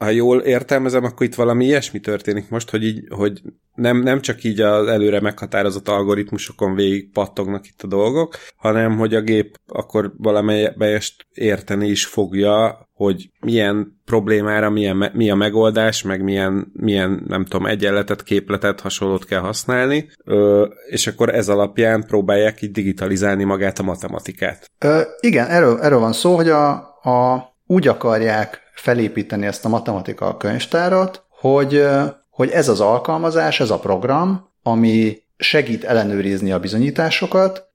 S3: ha jól értelmezem, akkor itt valami ilyesmi történik most, hogy, így, hogy nem, nem csak így az előre meghatározott algoritmusokon végig pattognak itt a dolgok, hanem hogy a gép akkor valamelyest érteni is fogja, hogy milyen problémára milyen, mi a megoldás, meg milyen, milyen, nem tudom, egyenletet, képletet, hasonlót kell használni, ö, és akkor ez alapján próbálják így digitalizálni magát a matematikát.
S1: Ö, igen, erről, erről van szó, hogy a, a, úgy akarják felépíteni ezt a matematika könyvtárat, hogy, hogy ez az alkalmazás, ez a program, ami segít ellenőrizni a bizonyításokat,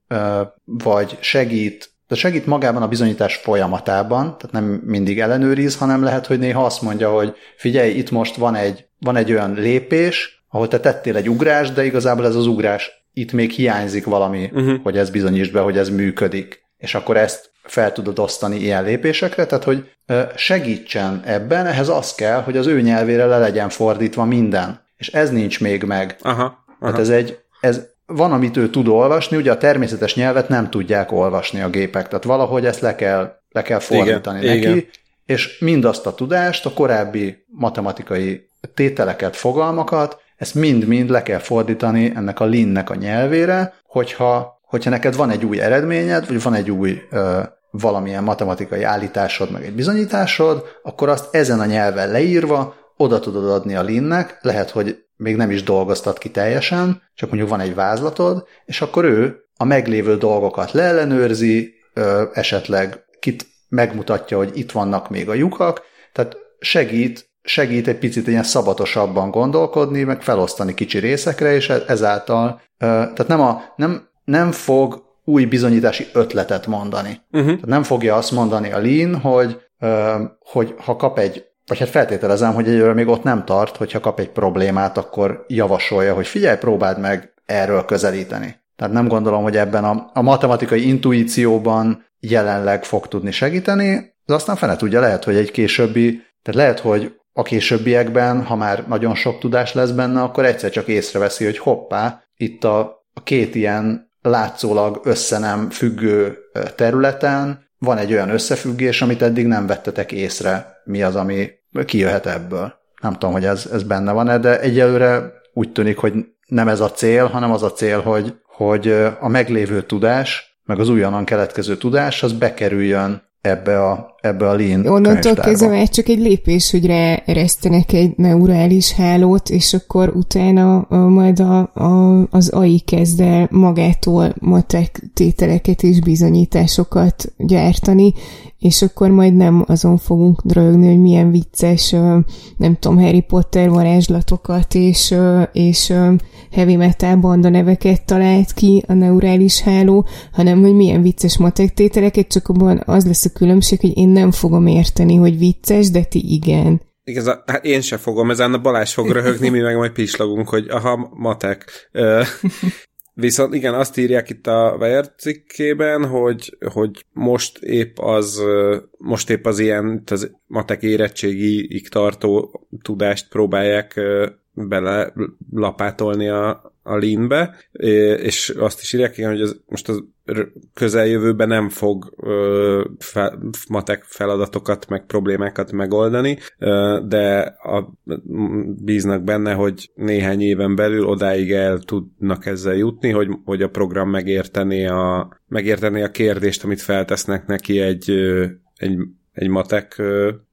S1: vagy segít, de segít magában a bizonyítás folyamatában, tehát nem mindig ellenőriz, hanem lehet, hogy néha azt mondja, hogy figyelj, itt most van egy, van egy olyan lépés, ahol te tettél egy ugrást, de igazából ez az ugrás itt még hiányzik valami, uh-huh. hogy ez bizonyítsd be, hogy ez működik. És akkor ezt fel tudod osztani ilyen lépésekre, tehát hogy segítsen ebben, ehhez az kell, hogy az ő nyelvére le legyen fordítva minden. És ez nincs még meg.
S3: Aha, aha.
S1: Tehát ez egy, ez van, amit ő tud olvasni, ugye a természetes nyelvet nem tudják olvasni a gépek, tehát valahogy ezt le kell, le kell fordítani igen, neki, igen. és mindazt a tudást, a korábbi matematikai tételeket, fogalmakat, ezt mind-mind le kell fordítani ennek a linnek a nyelvére, hogyha hogyha neked van egy új eredményed, vagy van egy új ö, valamilyen matematikai állításod, meg egy bizonyításod, akkor azt ezen a nyelven leírva oda tudod adni a linnek, lehet, hogy még nem is dolgoztat ki teljesen, csak mondjuk van egy vázlatod, és akkor ő a meglévő dolgokat leellenőrzi, esetleg kit megmutatja, hogy itt vannak még a lyukak, tehát segít, segít egy picit ilyen szabatosabban gondolkodni, meg felosztani kicsi részekre, és ezáltal, tehát nem, a, nem nem fog új bizonyítási ötletet mondani. Uh-huh. Tehát nem fogja azt mondani a Lean, hogy, hogy ha kap egy, vagy hát feltételezem, hogy egyről még ott nem tart, hogyha kap egy problémát, akkor javasolja, hogy figyelj, próbáld meg erről közelíteni. Tehát nem gondolom, hogy ebben a, a matematikai intuícióban jelenleg fog tudni segíteni, de aztán fene tudja, lehet, hogy egy későbbi, tehát lehet, hogy a későbbiekben, ha már nagyon sok tudás lesz benne, akkor egyszer csak észreveszi, hogy hoppá, itt a, a két ilyen látszólag össze nem függő területen van egy olyan összefüggés, amit eddig nem vettetek észre, mi az, ami kijöhet ebből. Nem tudom, hogy ez, ez benne van-e, de egyelőre úgy tűnik, hogy nem ez a cél, hanem az a cél, hogy, hogy a meglévő tudás, meg az újonnan keletkező tudás, az bekerüljön ebbe a, ebbe a lean
S2: Onnantól kezdve már csak egy lépés, hogy ráeresztenek egy neurális hálót, és akkor utána a, majd a, a, az AI kezd el magától matek tételeket és bizonyításokat gyártani, és akkor majd nem azon fogunk drögni, hogy milyen vicces, nem tudom, Harry Potter varázslatokat és, és heavy metal banda neveket talált ki a neurális háló, hanem hogy milyen vicces matek tételeket, csak abban az lesz a különbség, hogy én nem fogom érteni, hogy vicces, de ti igen.
S3: Igaz, hát én se fogom, ezen a Balázs fog röhögni, mi meg majd pislogunk, hogy aha, matek. Viszont igen, azt írják itt a Weyer cikkében, hogy, hogy most épp az, most épp az ilyen az matek érettségig tartó tudást próbálják bele lapátolni a, a lean és azt is írják, igen, hogy ez most az közeljövőben nem fog ö, fe, matek feladatokat, meg problémákat megoldani, ö, de a, bíznak benne, hogy néhány éven belül odáig el tudnak ezzel jutni, hogy, hogy a program megérteni a, megérteni a kérdést, amit feltesznek neki egy, egy egy matek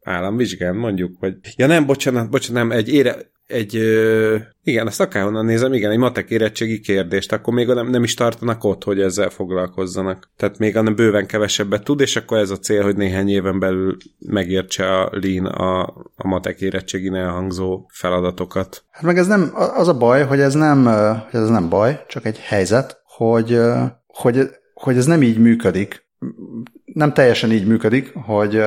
S3: államvizsgán, mondjuk, vagy... Ja nem, bocsánat, bocsánat, nem, egy ére, egy, ö, igen, ezt akárhonnan nézem, igen, egy matek érettségi kérdést, akkor még nem, nem is tartanak ott, hogy ezzel foglalkozzanak. Tehát még annál bőven kevesebbet tud, és akkor ez a cél, hogy néhány éven belül megértse a Lean a, a matek érettségin elhangzó feladatokat.
S1: Hát meg ez nem, az a baj, hogy ez nem, hogy ez nem baj, csak egy helyzet, hogy, hogy, hogy ez nem így működik. Nem teljesen így működik, hogy,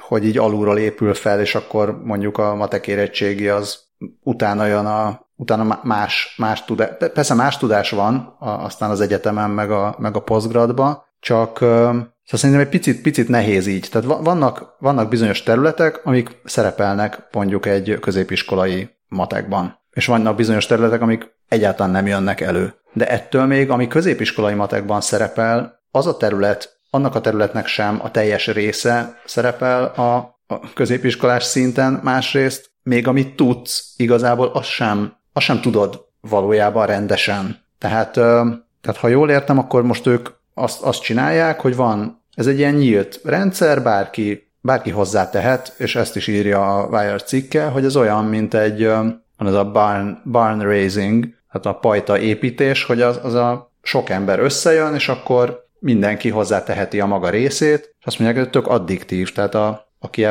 S1: hogy így alulról épül fel, és akkor mondjuk a matek érettségi az utána jön a, utána más, más tudás, persze más tudás van aztán az egyetemen, meg a, meg a postgradba, csak szóval szerintem egy picit, picit nehéz így. Tehát vannak, vannak bizonyos területek, amik szerepelnek mondjuk egy középiskolai matekban. És vannak bizonyos területek, amik egyáltalán nem jönnek elő. De ettől még, ami középiskolai matekban szerepel, az a terület, annak a területnek sem a teljes része szerepel a, a középiskolás szinten, másrészt még amit tudsz, igazából azt sem, azt sem tudod valójában rendesen. Tehát, tehát ha jól értem, akkor most ők azt, azt csinálják, hogy van, ez egy ilyen nyílt rendszer, bárki, bárki hozzá tehet, és ezt is írja a Wire cikke, hogy ez olyan, mint egy, van ez a barn, barn raising, tehát a pajta építés, hogy az, az a sok ember összejön, és akkor mindenki hozzá teheti a maga részét, és azt mondják, hogy tök addiktív, tehát a, aki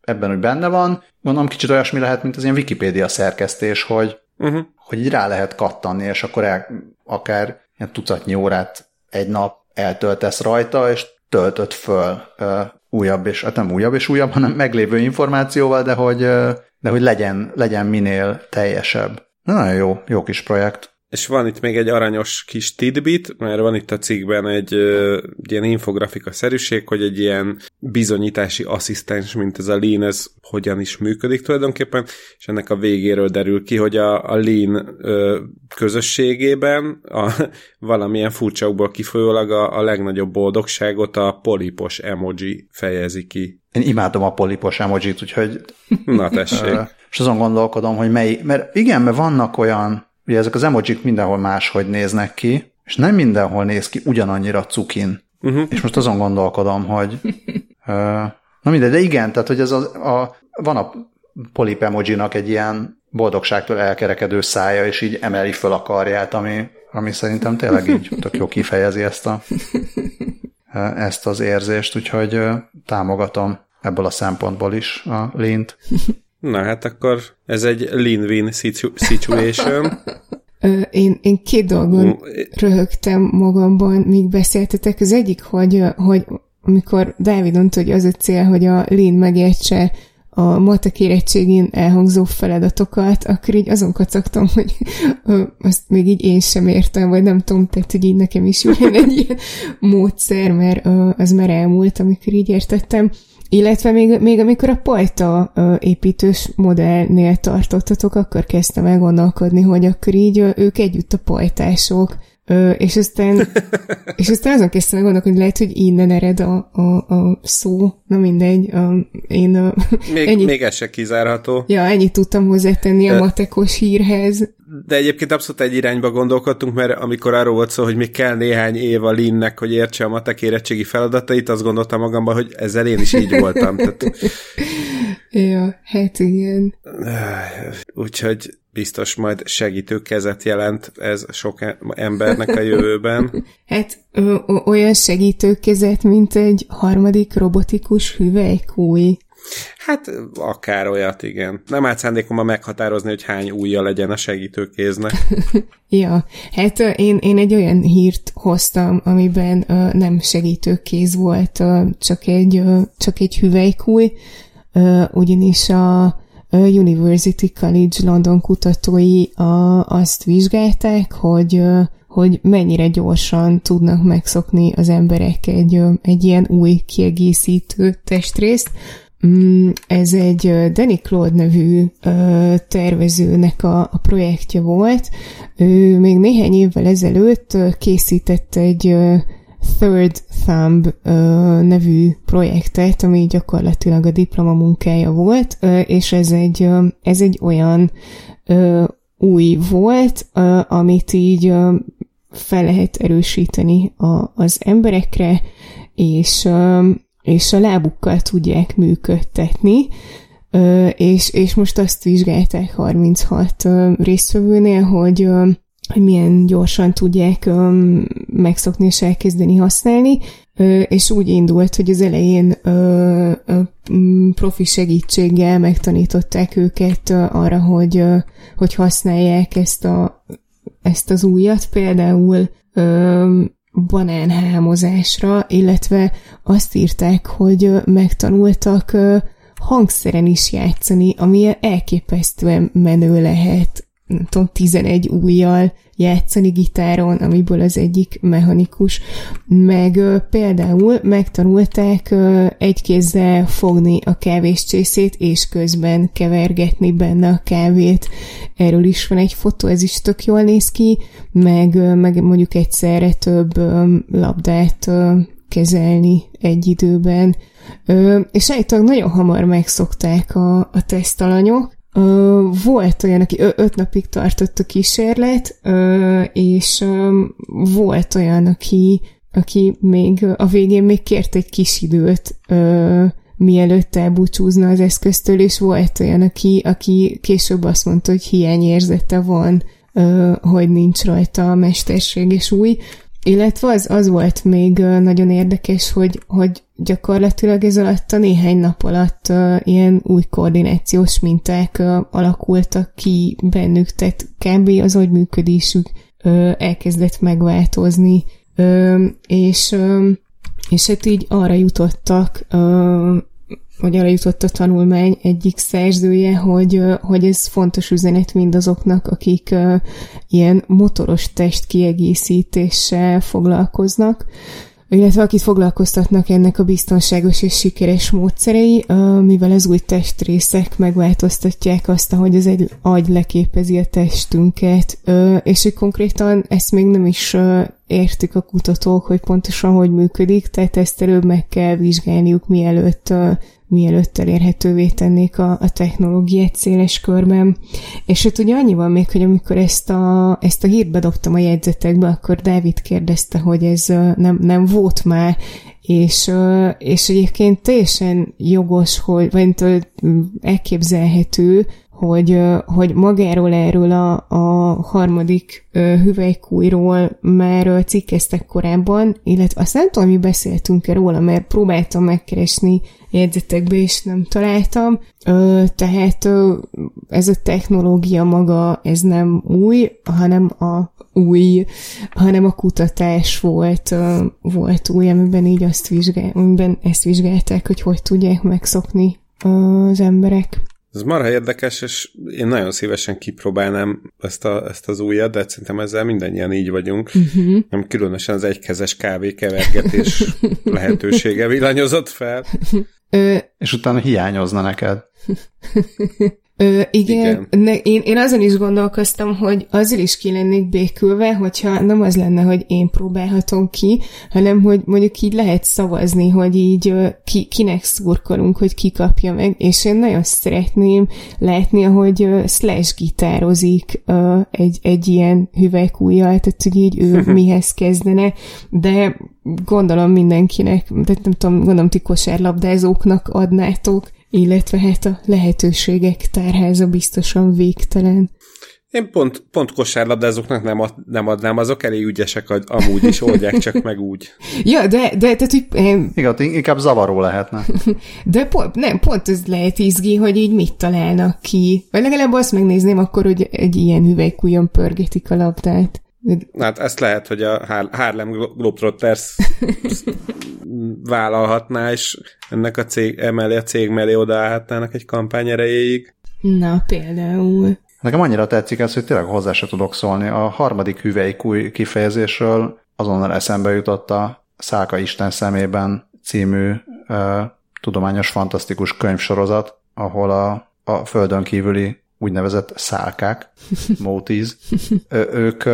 S1: ebben úgy benne van, gondolom kicsit olyasmi lehet, mint az ilyen Wikipédia szerkesztés, hogy, uh-huh. hogy így rá lehet kattanni, és akkor el, akár ilyen tucatnyi órát egy nap eltöltesz rajta, és töltött föl uh, újabb, és hát nem újabb és újabb, hanem meglévő információval, de hogy, uh, de hogy legyen, legyen minél teljesebb. Nagyon jó, jó kis projekt.
S3: És van itt még egy aranyos kis tidbit, mert van itt a cikkben egy, egy ilyen infografika szerűség, hogy egy ilyen bizonyítási asszisztens, mint ez a Lean, ez hogyan is működik tulajdonképpen, és ennek a végéről derül ki, hogy a, a Lean ö, közösségében a, valamilyen furcsaukból kifolyólag a, a legnagyobb boldogságot a polipos emoji fejezi ki.
S1: Én imádom a polipos emojit, úgyhogy...
S3: Na tessék.
S1: és azon gondolkodom, hogy mely, mert igen, mert vannak olyan ugye ezek az emojik mindenhol máshogy néznek ki, és nem mindenhol néz ki ugyanannyira cukin. Uh-huh. És most azon gondolkodom, hogy uh, na mindegy, de igen, tehát hogy ez a, a van a polip emojinak egy ilyen boldogságtól elkerekedő szája, és így emeli föl a karját, ami, ami szerintem tényleg így tök jó kifejezi ezt, a, ezt az érzést, úgyhogy támogatom ebből a szempontból is a lint.
S3: Na hát akkor ez egy win-win situation.
S2: én, én két dolgon röhögtem magamban, míg beszéltetek. Az egyik, hogy, hogy amikor Dávid mondta, hogy az a cél, hogy a Lean megértse a matek érettségén elhangzó feladatokat, akkor így azon kacagtam, hogy azt még így én sem értem, vagy nem tudom, tehát, hogy így nekem is jön egy ilyen módszer, mert az már elmúlt, amikor így értettem. Illetve még, még amikor a pajta építős modellnél tartottatok, akkor kezdtem el gondolkodni, hogy akkor így ők együtt a pajtások Ö, és aztán, és aztán azon kezdtem gondolkodni, hogy lehet, hogy innen ered a, a, a szó, na mindegy, a, én a,
S3: még, ennyit, még ez se kizárható.
S2: Ja, ennyit tudtam hozzátenni a matekos hírhez.
S3: De egyébként abszolút egy irányba gondolkodtunk, mert amikor arról volt szó, hogy még kell néhány év a Linnek, hogy értse a matek érettségi feladatait, azt gondoltam magamban, hogy ezzel én is így voltam. Tehát...
S2: ja, hát igen.
S3: Úgyhogy biztos majd segítő kezet jelent ez sok embernek a jövőben.
S2: Hát olyan segítő kezet, mint egy harmadik robotikus hüvelykúj.
S3: Hát akár olyat, igen. Nem állt szándékomban meghatározni, hogy hány újja legyen a segítőkéznek.
S2: ja, hát én, én egy olyan hírt hoztam, amiben uh, nem segítőkéz volt, uh, csak, egy, uh, csak egy hüvelykúj, uh, ugyanis a University College London kutatói a, azt vizsgálták, hogy hogy mennyire gyorsan tudnak megszokni az emberek egy, egy ilyen új kiegészítő testrészt. Mm, ez egy Danny Claude nevű tervezőnek a, a projektje volt. Ő még néhány évvel ezelőtt készített egy Third Thumb uh, nevű projektet, ami gyakorlatilag a diplomamunkája volt, uh, és ez egy, uh, ez egy olyan uh, új volt, uh, amit így uh, fel lehet erősíteni a, az emberekre, és, uh, és a lábukkal tudják működtetni, uh, és, és most azt vizsgálták 36 uh, résztvevőnél, hogy uh, hogy milyen gyorsan tudják um, megszokni és elkezdeni használni, uh, és úgy indult, hogy az elején uh, uh, profi segítséggel megtanították őket uh, arra, hogy, uh, hogy használják ezt, a, ezt az újat, például uh, banánhámozásra, illetve azt írták, hogy megtanultak hangszeren is játszani, ami elképesztően menő lehet nem tudom, 11 újjal játszani gitáron, amiből az egyik mechanikus, meg ö, például megtanulták ö, egy kézzel fogni a kávéscsészét, és közben kevergetni benne a kávét. Erről is van egy fotó, ez is tök jól néz ki, meg, ö, meg mondjuk egyszerre több ö, labdát ö, kezelni egy időben. Ö, és állítólag nagyon hamar megszokták a, a tesztalanyok, volt olyan, aki öt napig tartott a kísérlet, és volt olyan, aki, aki még a végén még kért egy kis időt, mielőtt elbúcsúzna az eszköztől, és volt olyan, aki, aki később azt mondta, hogy hiányérzete van, hogy nincs rajta a mesterség és új, illetve az, az volt még nagyon érdekes, hogy, hogy gyakorlatilag ez alatt a néhány nap alatt uh, ilyen új koordinációs minták uh, alakultak ki bennük, tehát kb. az működésük uh, elkezdett megváltozni, és, és hát így arra jutottak vagy arra jutott a tanulmány egyik szerzője, hogy, hogy ez fontos üzenet mindazoknak, akik ilyen motoros testkiegészítéssel foglalkoznak, illetve akit foglalkoztatnak ennek a biztonságos és sikeres módszerei, mivel az új testrészek megváltoztatják azt, ahogy az egy agy leképezi a testünket, és hogy konkrétan ezt még nem is értik a kutatók, hogy pontosan hogy működik, tehát ezt előbb meg kell vizsgálniuk, mielőtt mielőtt elérhetővé tennék a, a technológiát széles körben. És ott ugye annyi van még, hogy amikor ezt a, ezt a hírt bedobtam a jegyzetekbe, akkor Dávid kérdezte, hogy ez nem, nem volt már, és, és egyébként teljesen jogos, hogy, vagy elképzelhető, hogy, hogy magáról erről a, a harmadik hüvelykújról már cikkeztek korábban, illetve azt nem tudom, mi beszéltünk-e róla, mert próbáltam megkeresni jegyzetekbe, és nem találtam. Tehát ez a technológia maga, ez nem új, hanem a új, hanem a kutatás volt, volt új, amiben így azt vizsgál, amiben ezt vizsgálták, hogy hogy tudják megszokni az emberek.
S3: Ez marha érdekes, és én nagyon szívesen kipróbálnám ezt, a, ezt az újat, de szerintem ezzel mindannyian így vagyunk. Uh-huh. Nem különösen az egykezes kávé kevergetés lehetősége villanyozott fel.
S1: Ö... És utána hiányozna neked.
S2: Ö, igen, igen. Ne, én, én azon is gondolkoztam, hogy azzal is ki lennék békülve, hogyha nem az lenne, hogy én próbálhatom ki, hanem hogy mondjuk így lehet szavazni, hogy így ki, kinek szurkolunk, hogy ki kapja meg, és én nagyon szeretném látni, hogy Slash gitározik egy, egy ilyen hüvelykújjal, tehát hogy így ő mihez kezdene, de gondolom mindenkinek, de nem tudom, gondolom ti kosárlabdázóknak adnátok, illetve hát a lehetőségek tárháza biztosan végtelen.
S3: Én pont, pont kosárlabdázóknak nem, ad, nem adnám, azok elég ügyesek, hogy amúgy is oldják csak meg úgy.
S2: ja, de, de tehát, hogy...
S1: Én... Igen, inkább zavaró lehetne.
S2: de pont, nem, pont ez lehet izgi, hogy így mit találnak ki. Vagy legalább azt megnézném akkor, hogy egy ilyen hüvelykújon pörgetik a labdát.
S3: Hát ezt lehet, hogy a Harlem Globetrotters vállalhatná, és ennek a cég, emellé a cég mellé odaállhatnának egy kampány erejéig.
S2: Na, például.
S1: Nekem annyira tetszik ez, hogy tényleg hozzá se tudok szólni. A harmadik hüvelykúj kifejezésről azonnal eszembe jutott a Szálka Isten szemében című uh, tudományos fantasztikus könyvsorozat, ahol a, a földön kívüli úgynevezett szálkák, mótiz, ők,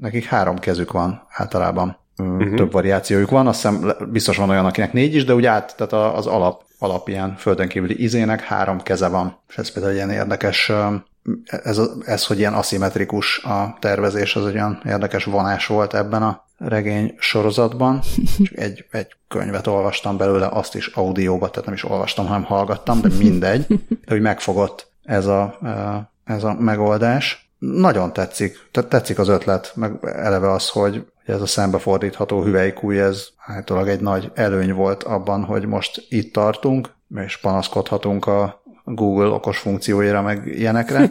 S1: nekik három kezük van általában. Uh-huh. Több variációjuk van, azt hiszem biztos van olyan, akinek négy is, de úgy át, tehát az alap, alap ilyen földön kívüli izének három keze van. És ez például ilyen érdekes, ez, ez, hogy ilyen aszimmetrikus a tervezés, az egy olyan érdekes vonás volt ebben a regény sorozatban. Csak egy, egy könyvet olvastam belőle, azt is audióba, tehát nem is olvastam, hanem hallgattam, de mindegy, de hogy megfogott ez a, ez a megoldás. Nagyon tetszik, tehát tetszik az ötlet, meg eleve az, hogy ez a szembefordítható hüvelykúj, ez általában egy nagy előny volt abban, hogy most itt tartunk, és panaszkodhatunk a Google okos funkcióira, meg ilyenekre.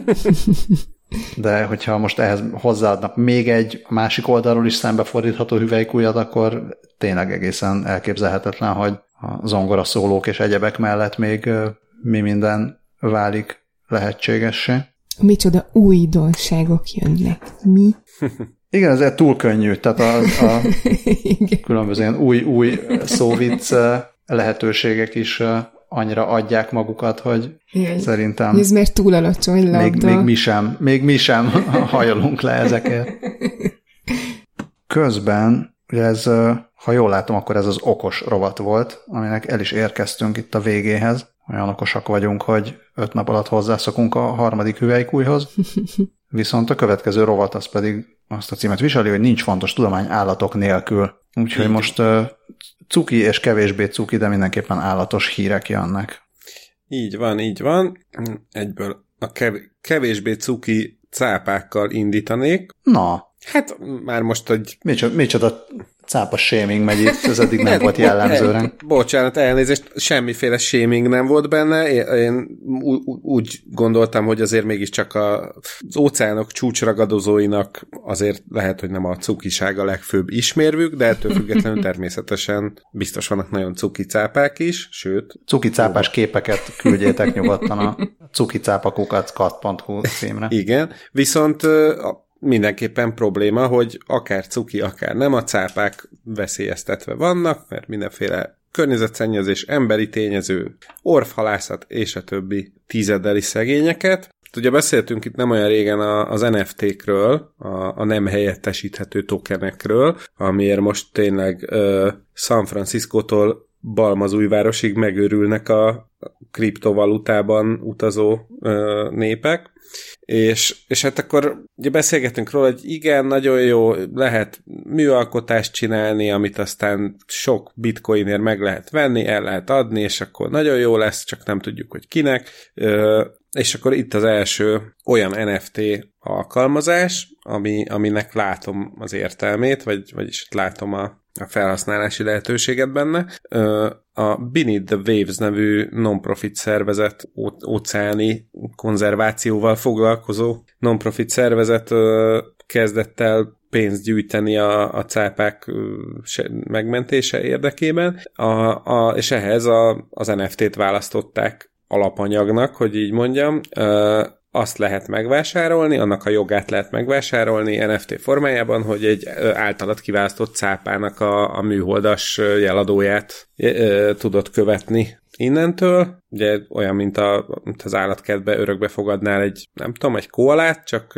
S1: De hogyha most ehhez hozzáadnak még egy másik oldalról is szembefordítható hüvelykújat, akkor tényleg egészen elképzelhetetlen, hogy a zongora szólók és egyebek mellett még mi minden válik lehetségessé.
S2: Micsoda újdonságok jönnek. Mi?
S1: Igen, ez túl könnyű, tehát a, a különböző ilyen új, új szóvic lehetőségek is annyira adják magukat, hogy Igen. szerintem...
S2: Ez mert túl alacsony
S1: labda. Még, még mi sem, még mi sem hajolunk le ezekért. Közben, ugye ez, ha jól látom, akkor ez az okos rovat volt, aminek el is érkeztünk itt a végéhez. Olyan okosak vagyunk, hogy öt nap alatt hozzászokunk a harmadik hüvelykújhoz. Viszont a következő rovat az pedig azt a címet viseli, hogy nincs fontos tudomány állatok nélkül. Úgyhogy most uh, cuki és kevésbé cuki, de mindenképpen állatos hírek jönnek.
S3: Így van, így van. Egyből a kev- kevésbé cuki cápákkal indítanék.
S1: Na.
S3: Hát már most, hogy...
S1: Micsoda, micsoda cápa shaming megy itt, ez eddig nem volt jellemző ránk.
S3: Bocsánat, elnézést, semmiféle shaming nem volt benne. Én úgy gondoltam, hogy azért mégiscsak az óceánok csúcsragadozóinak azért lehet, hogy nem a cukiság a legfőbb ismérvük, de ettől függetlenül természetesen biztos vannak nagyon cuki cápák is, sőt.
S1: Cuki cápás képeket küldjétek nyugodtan a cukicápakukat.kat.hu címre.
S3: Igen, viszont mindenképpen probléma, hogy akár cuki, akár nem, a cápák veszélyeztetve vannak, mert mindenféle környezetszennyezés, emberi tényező, orfhalászat és a többi tízeddeli szegényeket. Ugye beszéltünk itt nem olyan régen az NFT-kről, a, nem helyettesíthető tokenekről, amiért most tényleg San Francisco-tól Balmazújvárosig megőrülnek a kriptovalutában utazó népek. És, és hát akkor ugye beszélgetünk róla, hogy igen, nagyon jó, lehet műalkotást csinálni, amit aztán sok bitcoinért meg lehet venni, el lehet adni, és akkor nagyon jó lesz, csak nem tudjuk, hogy kinek. És akkor itt az első olyan NFT alkalmazás, ami, aminek látom az értelmét, vagy, vagyis látom a, a felhasználási lehetőséget benne. A Beneath the Waves nevű non-profit szervezet, óceáni konzervációval foglalkozó non-profit szervezet kezdett el pénzt gyűjteni a, a cápák megmentése érdekében, a, a, és ehhez a, az NFT-t választották alapanyagnak, hogy így mondjam azt lehet megvásárolni, annak a jogát lehet megvásárolni NFT formájában, hogy egy általad kiválasztott cápának a, a műholdas jeladóját e, tudod követni innentől, ugye olyan, mint, a, mint az állatkertbe örökbe fogadnál egy, nem tudom, egy koalát, csak,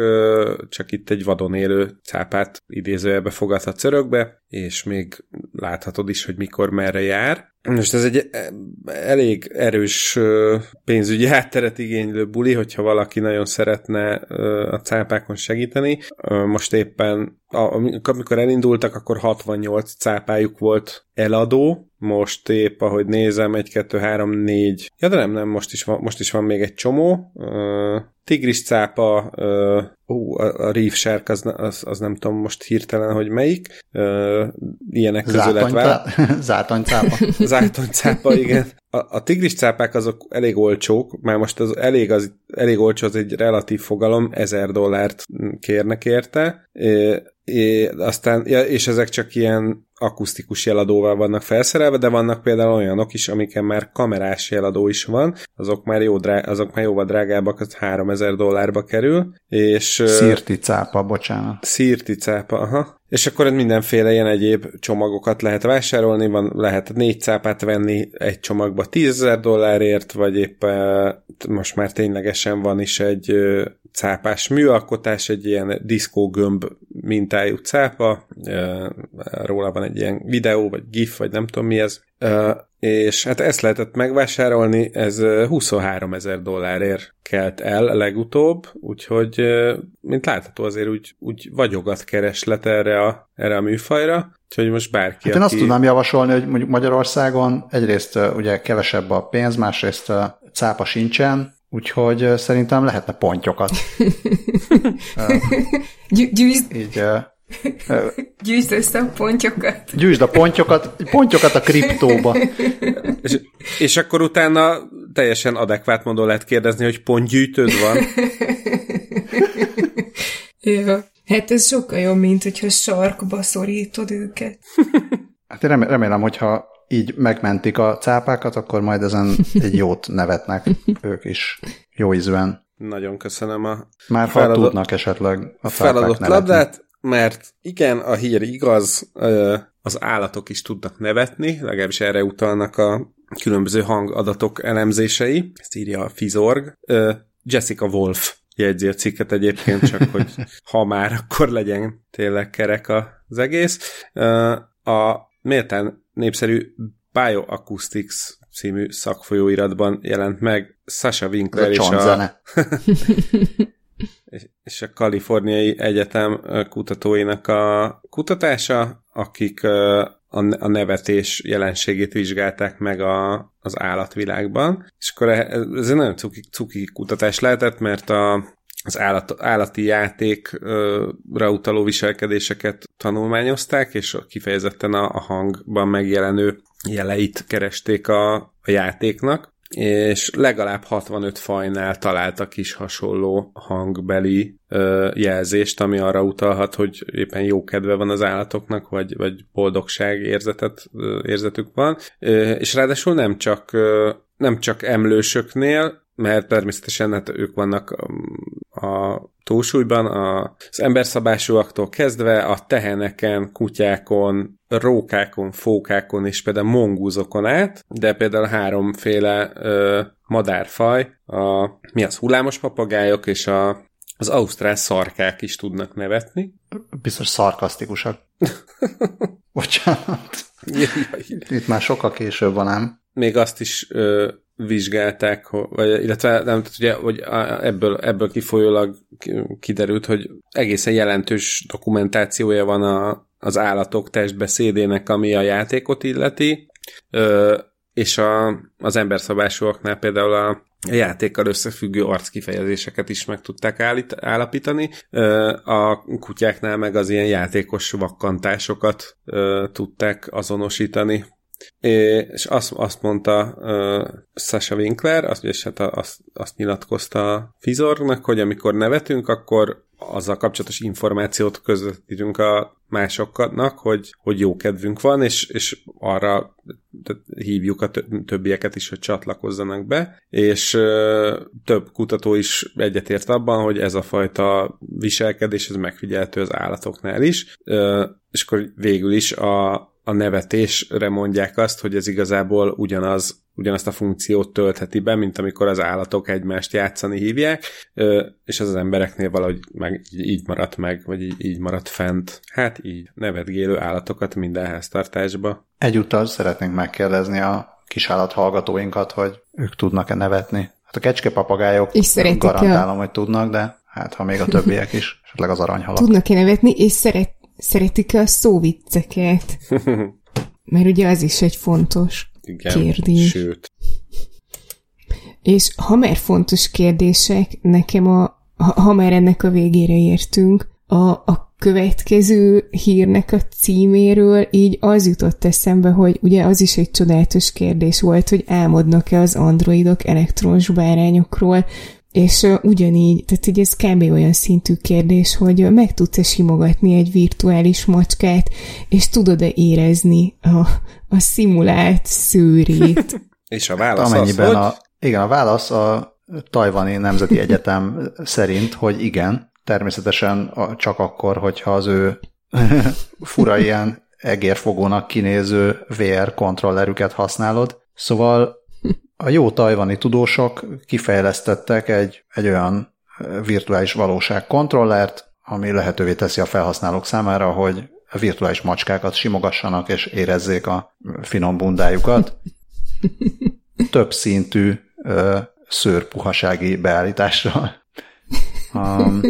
S3: csak itt egy vadon élő cápát idézőjelbe fogadhatsz örökbe, és még láthatod is, hogy mikor merre jár. Most ez egy elég erős pénzügyi hátteret igénylő buli, hogyha valaki nagyon szeretne a cápákon segíteni. Most éppen, amikor elindultak, akkor 68 cápájuk volt eladó, most épp, ahogy nézem, 1, 2, 3, 4. Ja, de nem, nem, most is van, most is van még egy csomó. Uh, tigris cápa, uh, uh, a, a reef shark, az, az, az, nem tudom most hirtelen, hogy melyik. Uh, ilyenek közül lett vál...
S1: Zátonycápa.
S3: Zátonycápa, igen. A, a tigris cápák azok elég olcsók, már most az elég, az, elég olcsó, az egy relatív fogalom, ezer dollárt kérnek érte. É, aztán, ja, és ezek csak ilyen akusztikus jeladóval vannak felszerelve, de vannak például olyanok is, amiken már kamerás jeladó is van, azok már, jó drá- azok már jóval drágábbak, az 3000 dollárba kerül, és...
S1: Szirti cápa, bocsánat.
S3: Szirti cápa, aha. És akkor mindenféle ilyen egyéb csomagokat lehet vásárolni, van, lehet négy cápát venni egy csomagba 10 dollárért, vagy éppen most már ténylegesen van is egy cápás műalkotás, egy ilyen diszkógömb mintájú cápa, róla van egy ilyen videó, vagy gif, vagy nem tudom mi ez, és hát ezt lehetett megvásárolni, ez 23 ezer dollárért kelt el legutóbb, úgyhogy, mint látható, azért úgy, úgy vagyogat kereslet erre a, erre a műfajra, úgyhogy most bárki,
S1: hát én aki... azt tudnám javasolni, hogy mondjuk Magyarországon egyrészt ugye kevesebb a pénz, másrészt cápa sincsen, Úgyhogy szerintem lehetne pontyokat.
S2: Gyűjtsd.
S1: Így,
S2: Gyűjtsd össze a pontyokat.
S1: Gyűjtsd a pontyokat, pontyokat a kriptóba.
S3: És, és akkor utána teljesen adekvát módon lehet kérdezni, hogy pontgyűjtőd van.
S2: Jó. Hát ez sokkal jobb, mint hogyha sarkba szorítod őket.
S1: Hát én remélem, hogyha így megmentik a cápákat, akkor majd ezen egy jót nevetnek ők is jó ízűen.
S3: Nagyon köszönöm a
S1: Már feladott, tudnak esetleg a
S3: feladott labdát, mert igen, a hír igaz, az állatok is tudnak nevetni, legalábbis erre utalnak a különböző hangadatok elemzései. Ezt írja a Fizorg. Jessica Wolf jegyzi a cikket egyébként, csak hogy ha már, akkor legyen tényleg kerek az egész. A méltán népszerű Bioacoustics című szakfolyóiratban jelent meg Sasha Winkler és a, és a Kaliforniai Egyetem kutatóinak a kutatása, akik a nevetés jelenségét vizsgálták meg a, az állatvilágban. És akkor e, ez egy nagyon cuki, cuki kutatás lehetett, mert a, az állat, állati játékra utaló viselkedéseket tanulmányozták, és kifejezetten a, a hangban megjelenő jeleit keresték a, a játéknak, és legalább 65 fajnál találtak is hasonló hangbeli ö, jelzést, ami arra utalhat, hogy éppen jó kedve van az állatoknak, vagy, vagy boldogság érzetet, ö, érzetük van. Ö, és ráadásul nem csak, ö, nem csak emlősöknél, mert természetesen hát ők vannak a túlsúlyban, az emberszabásúaktól kezdve a teheneken, kutyákon, rókákon, fókákon és például mongúzokon át, de például háromféle ö, madárfaj, a, mi az hullámos papagájok és a, az ausztrál szarkák is tudnak nevetni.
S1: Biztos szarkasztikusak. Bocsánat. Itt már sokkal később van, nem?
S3: Még azt is ö, vizsgálták, vagy, illetve nem, tehát ugye, hogy ebből, ebből kifolyólag kiderült, hogy egészen jelentős dokumentációja van a, az állatok testbeszédének, ami a játékot illeti, ö, és a, az emberszabásúaknál például a, játékkal összefüggő arckifejezéseket is meg tudták állít, állapítani. A kutyáknál meg az ilyen játékos vakkantásokat tudták azonosítani. És azt, azt mondta uh, Sasha Winkler, azt, és hát azt, azt nyilatkozta Fizornak, hogy amikor nevetünk, akkor azzal kapcsolatos információt közvetítünk a másoknak, hogy, hogy jó kedvünk van, és, és arra hívjuk a többieket is, hogy csatlakozzanak be, és ö, több kutató is egyetért abban, hogy ez a fajta viselkedés, ez megfigyelhető az állatoknál is, ö, és akkor végül is a a nevetésre mondják azt, hogy ez igazából ugyanaz, ugyanazt a funkciót töltheti be, mint amikor az állatok egymást játszani hívják, és az az embereknél valahogy meg így maradt meg, vagy így, így maradt fent. Hát így, nevetgélő állatokat minden háztartásba.
S1: Egyúttal szeretnénk megkérdezni a kisállat hallgatóinkat, hogy ők tudnak-e nevetni. Hát a kecskepapagájok garantálom, hogy tudnak, de hát ha még a többiek is, esetleg az aranyhalak.
S2: Tudnak-e nevetni, és szeret, szeretik-e a szóvicceket? Mert ugye az is egy fontos Igen, kérdés. Sőt. És ha már fontos kérdések, nekem a, ha, ha már ennek a végére értünk, a, a következő hírnek a címéről így az jutott eszembe, hogy ugye az is egy csodálatos kérdés volt, hogy álmodnak-e az androidok elektrons bárányokról, és ugyanígy, tehát ugye ez kb. olyan szintű kérdés, hogy meg tudsz-e simogatni egy virtuális macskát, és tudod-e érezni a, a szimulált szőrét.
S3: és a válasz Amennyiben az, hogy...
S1: a, Igen, a válasz a Tajvani Nemzeti Egyetem szerint, hogy igen, természetesen csak akkor, hogyha az ő fura ilyen egérfogónak kinéző VR kontrollerüket használod. Szóval a jó tajvani tudósok kifejlesztettek egy, egy olyan virtuális valóság kontrollert, ami lehetővé teszi a felhasználók számára, hogy virtuális macskákat simogassanak és érezzék a finom bundájukat. Több szintű ö, szőrpuhasági beállításra Um,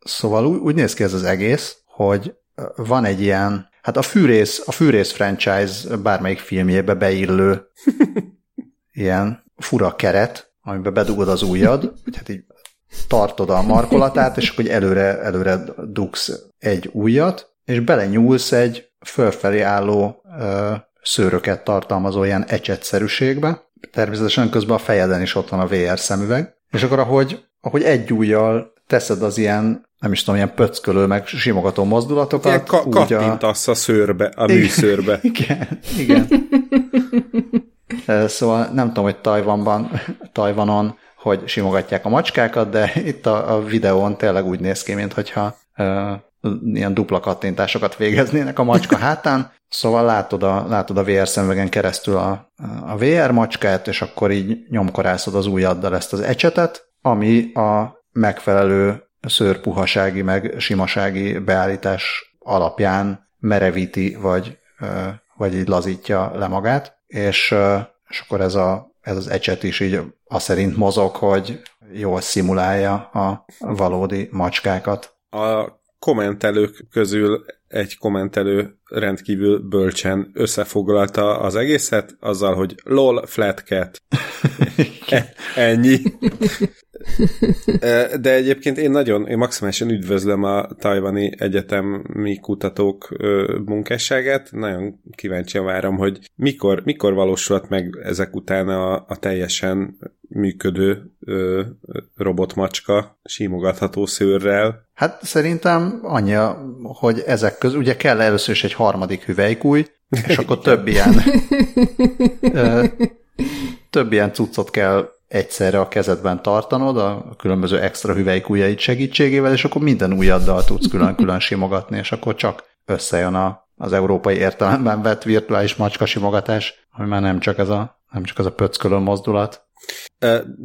S1: szóval úgy, úgy néz ki ez az egész, hogy van egy ilyen, hát a fűrész, a fűrész franchise bármelyik filmjébe beillő ilyen fura keret, amiben bedugod az ujjad, hogy hát így tartod a markolatát, és akkor előre, előre dugsz egy ujjat, és belenyúlsz egy fölfelé álló ö, szőröket tartalmazó ilyen ecsetszerűségbe. Természetesen közben a fejeden is ott van a VR szemüveg, és akkor ahogy ahogy egy ujjal teszed az ilyen, nem is tudom, ilyen pöckölő, meg simogató mozdulatokat. Ilyen
S3: ka- kattintasz a... a szőrbe, a műszőrbe.
S1: Igen, igen. Szóval nem tudom, hogy Tajvanban, Tajvanon, hogy simogatják a macskákat, de itt a, a videón tényleg úgy néz ki, mintha ilyen dupla kattintásokat végeznének a macska hátán, szóval látod a, látod a VR szemüvegen keresztül a, a VR macskát, és akkor így nyomkorászod az ujjaddal ezt az ecsetet, ami a megfelelő szőrpuhasági meg simasági beállítás alapján merevíti, vagy, vagy így lazítja le magát, és, és akkor ez, a, ez az ecset is így azt szerint mozog, hogy jól szimulálja a valódi macskákat.
S3: A kommentelők közül egy kommentelő rendkívül bölcsen összefoglalta az egészet, azzal, hogy lol, flat cat. Ennyi. De egyébként én nagyon, én maximálisan üdvözlöm a tajvani egyetemi kutatók munkásságát. Nagyon kíváncsian várom, hogy mikor, mikor valósulhat meg ezek után a, a teljesen működő ö, robotmacska simogatható szőrrel.
S1: Hát szerintem annyi, hogy ezek közül, ugye kell először is egy harmadik hüvelykúj, és akkor több ilyen ö, több ilyen cuccot kell egyszerre a kezedben tartanod, a különböző extra hüvelykújjaid segítségével, és akkor minden ujjaddal tudsz külön-külön simogatni, és akkor csak összejön a, az európai értelemben vett virtuális macska simogatás, ami már nem csak ez a, nem csak az a pöckölő mozdulat.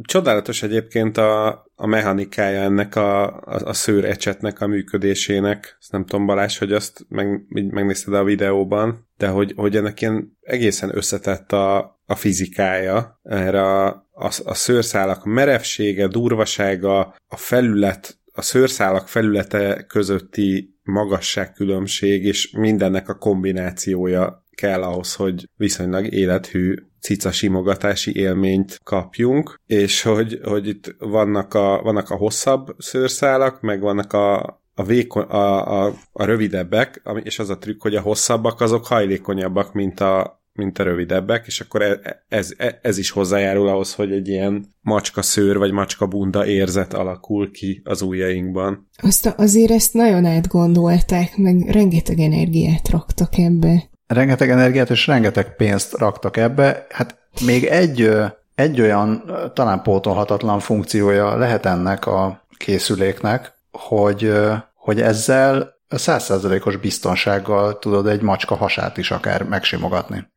S3: Csodálatos egyébként a, a mechanikája ennek a, a, a szőrecsetnek a működésének. Ezt nem tudom, Balázs, hogy azt meg, megnézted a videóban, de hogy, hogy ennek ilyen egészen összetett a, a fizikája, erre a, a, a szőrszálak merevsége, durvasága, a felület, a szőrszálak felülete közötti magasságkülönbség, és mindennek a kombinációja kell ahhoz, hogy viszonylag élethű cica simogatási élményt kapjunk, és hogy, hogy itt vannak a, vannak a hosszabb szőrszálak, meg vannak a, a, vékony, a, a, a rövidebbek, és az a trükk, hogy a hosszabbak azok hajlékonyabbak, mint a, mint a rövidebbek, és akkor e, ez, ez, ez is hozzájárul ahhoz, hogy egy ilyen macska szőr vagy macska bunda érzet alakul ki az ujjainkban.
S2: Azt azért ezt nagyon átgondolták, meg rengeteg energiát raktak ebbe
S1: rengeteg energiát és rengeteg pénzt raktak ebbe. Hát még egy, egy olyan talán pótolhatatlan funkciója lehet ennek a készüléknek, hogy, hogy ezzel százszerzelékos biztonsággal tudod egy macska hasát is akár megsimogatni.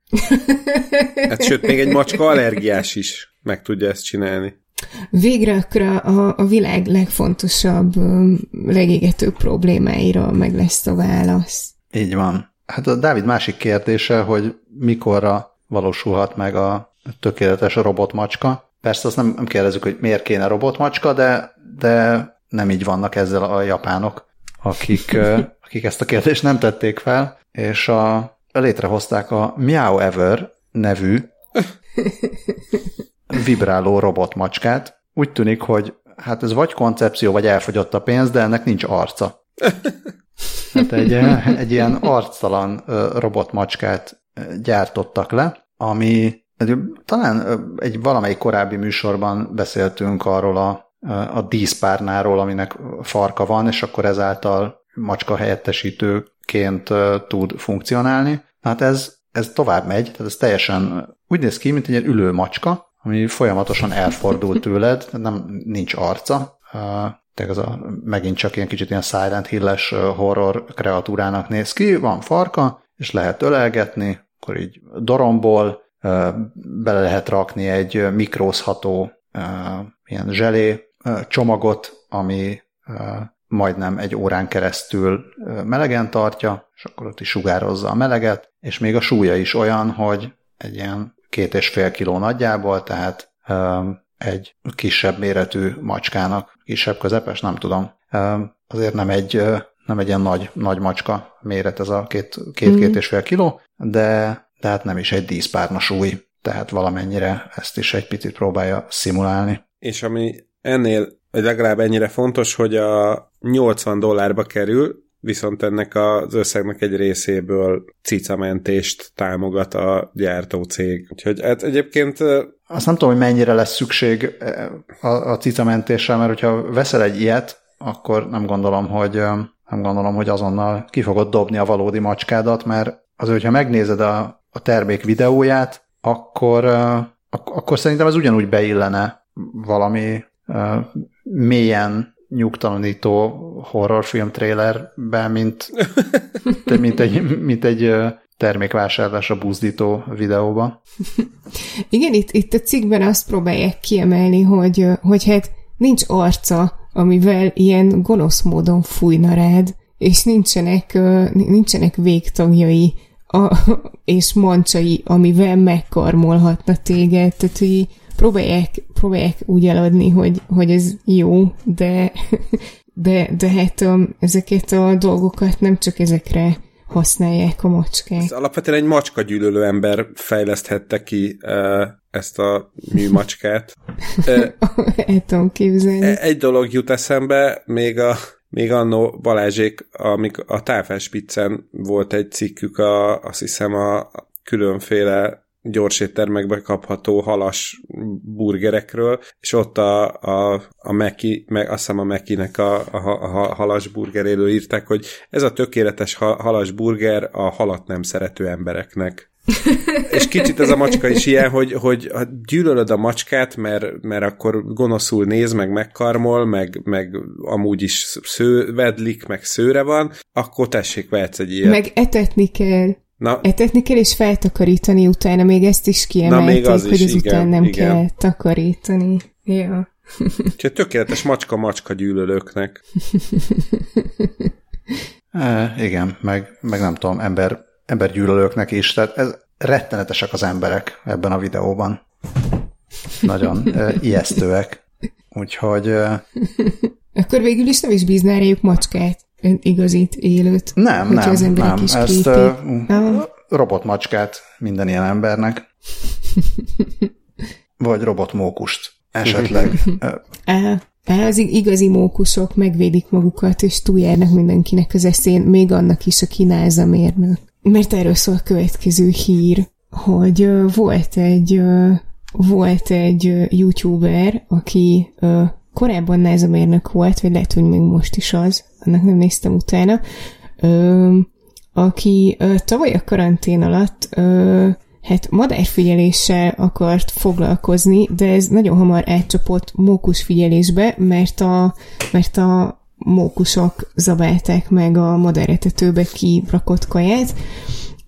S3: Hát sőt, még egy macska allergiás is meg tudja ezt csinálni.
S2: Végre akkor a, a világ legfontosabb, legégetőbb problémáira meg lesz a válasz.
S1: Így van. Hát a Dávid másik kérdése, hogy mikorra valósulhat meg a tökéletes robotmacska. Persze azt nem, nem kérdezzük, hogy miért kéne robotmacska, de, de nem így vannak ezzel a japánok, akik, akik ezt a kérdést nem tették fel, és a, létrehozták a Meow Ever nevű vibráló robotmacskát. Úgy tűnik, hogy hát ez vagy koncepció, vagy elfogyott a pénz, de ennek nincs arca. Hát egy, egy ilyen arctalan robotmacskát gyártottak le, ami talán egy valamelyik korábbi műsorban beszéltünk arról a, a díszpárnáról, aminek farka van, és akkor ezáltal macska helyettesítőként tud funkcionálni. Hát ez, ez tovább megy, tehát ez teljesen úgy néz ki, mint egy ilyen ülő macska, ami folyamatosan elfordul tőled, nem nincs arca, tehát az a, megint csak ilyen kicsit ilyen Silent Hill-es horror kreatúrának néz ki, van farka, és lehet ölelgetni, akkor így doromból bele lehet rakni egy mikrózható ilyen zselé csomagot, ami majdnem egy órán keresztül melegen tartja, és akkor ott is sugározza a meleget, és még a súlya is olyan, hogy egy ilyen két és fél kiló nagyjából, tehát egy kisebb méretű macskának, kisebb közepes, nem tudom. Azért nem egy, nem egy ilyen nagy, nagy macska méret ez a két, két, mm. két és fél kiló, de, de hát nem is egy díszpárna súly, tehát valamennyire ezt is egy picit próbálja szimulálni.
S3: És ami ennél legalább ennyire fontos, hogy a 80 dollárba kerül, viszont ennek az összegnek egy részéből cicamentést támogat a gyártócég. Úgyhogy hát egyébként...
S1: Azt nem tudom, hogy mennyire lesz szükség a, a cicamentéssel, mert hogyha veszel egy ilyet, akkor nem gondolom, hogy nem gondolom, hogy azonnal ki fogod dobni a valódi macskádat, mert az, hogyha megnézed a, a termék videóját, akkor, ak- akkor szerintem ez ugyanúgy beillene valami mélyen nyugtalanító horrorfilm trailerbe, mint, mint egy, mint egy termékvásárlás a buzdító videóba.
S2: Igen, itt, itt a cikkben azt próbálják kiemelni, hogy, hogy hát nincs arca, amivel ilyen gonosz módon fújna rád, és nincsenek, nincsenek végtagjai a, és mancsai, amivel megkarmolhatna téged, tehát hogy próbálják, próbálják úgy eladni, hogy, hogy ez jó, de, de, de hát um, ezeket a dolgokat nem csak ezekre használják a macskák. Ez
S3: alapvetően egy macska gyűlölő ember fejleszthette ki uh, ezt a műmacskát.
S2: uh, El tudom képzelni.
S3: E, egy dolog jut eszembe, még a még annó Balázsék, amik a Táfelspiccen volt egy cikkük, a, azt hiszem a különféle gyors éttermekbe kapható halas burgerekről, és ott a, a, a Meki, meg azt hiszem a Mekinek a, a, a halas burgeréről írták, hogy ez a tökéletes halas burger a halat nem szerető embereknek. és kicsit ez a macska is ilyen, hogy, hogy gyűlölöd a macskát, mert, mert akkor gonoszul néz, meg megkarmol, meg, meg amúgy is szővedlik, meg szőre van, akkor tessék, vehetsz egy ilyet.
S2: Meg etetni kell. Na, Etetni kell és feltakarítani utána, még ezt is kiemelték, Na, még az hogy azután nem igen. kell takarítani. Ja.
S3: Úgyhogy tökéletes macska-macska gyűlölőknek.
S1: e, igen, meg, meg nem tudom, ember, embergyűlölőknek is. Tehát ez, rettenetesek az emberek ebben a videóban. Nagyon e, ijesztőek. Úgyhogy... E,
S2: Akkor végül is nem is bíznál rájuk macskát igazít élőt.
S1: Nem, nem, az nem. Is Ezt uh, robotmacskát minden ilyen embernek. Vagy robotmókust esetleg.
S2: az igazi mókusok megvédik magukat, és túljárnak mindenkinek az eszén, még annak is, aki náza mérnök. Mert erről szól a következő hír, hogy volt egy volt egy youtuber, aki korábban názamérnök volt, vagy lehet, hogy még most is az, annak nem néztem utána, ö, aki ö, tavaly a karantén alatt ö, hát madárfigyeléssel akart foglalkozni, de ez nagyon hamar átcsapott mókus figyelésbe, mert a, mert a mókusok zabálták meg a moderetetőbe kirakott kaját,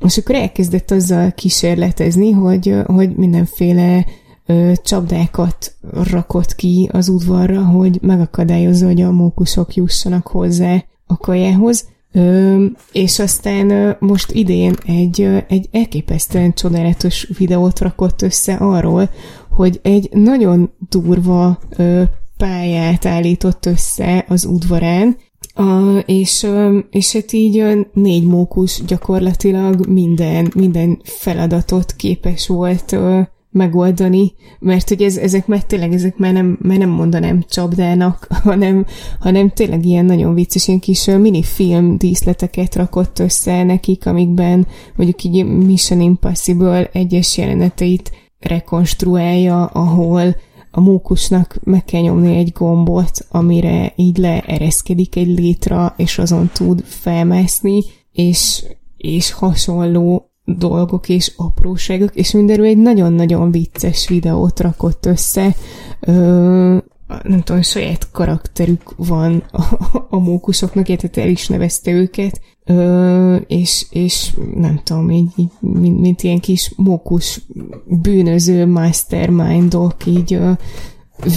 S2: és akkor elkezdett azzal kísérletezni, hogy, hogy mindenféle ö, csapdákat rakott ki az udvarra, hogy megakadályozza, hogy a mókusok jussanak hozzá a kajához. Ö, és aztán ö, most idén egy, ö, egy elképesztően csodálatos videót rakott össze arról, hogy egy nagyon durva ö, pályát állított össze az udvarán, a, és, és hát így négy mókus gyakorlatilag minden, minden feladatot képes volt megoldani, mert hogy ez, ezek már tényleg, ezek már nem, már nem mondanám csapdának, hanem, hanem tényleg ilyen nagyon vicces, ilyen kis minifilm díszleteket rakott össze nekik, amikben mondjuk így Mission Impossible egyes jeleneteit rekonstruálja, ahol a mókusnak meg kell nyomni egy gombot, amire így leereszkedik egy létra, és azon tud felmászni, és, és hasonló dolgok és apróságok, és mindenről egy nagyon-nagyon vicces videót rakott össze. Ö, nem tudom, saját karakterük van a, a mókusoknak, tehát el is nevezte őket, ö, és, és nem tudom, így, így mint, mint ilyen kis mókus bűnöző mastermindok, így ö,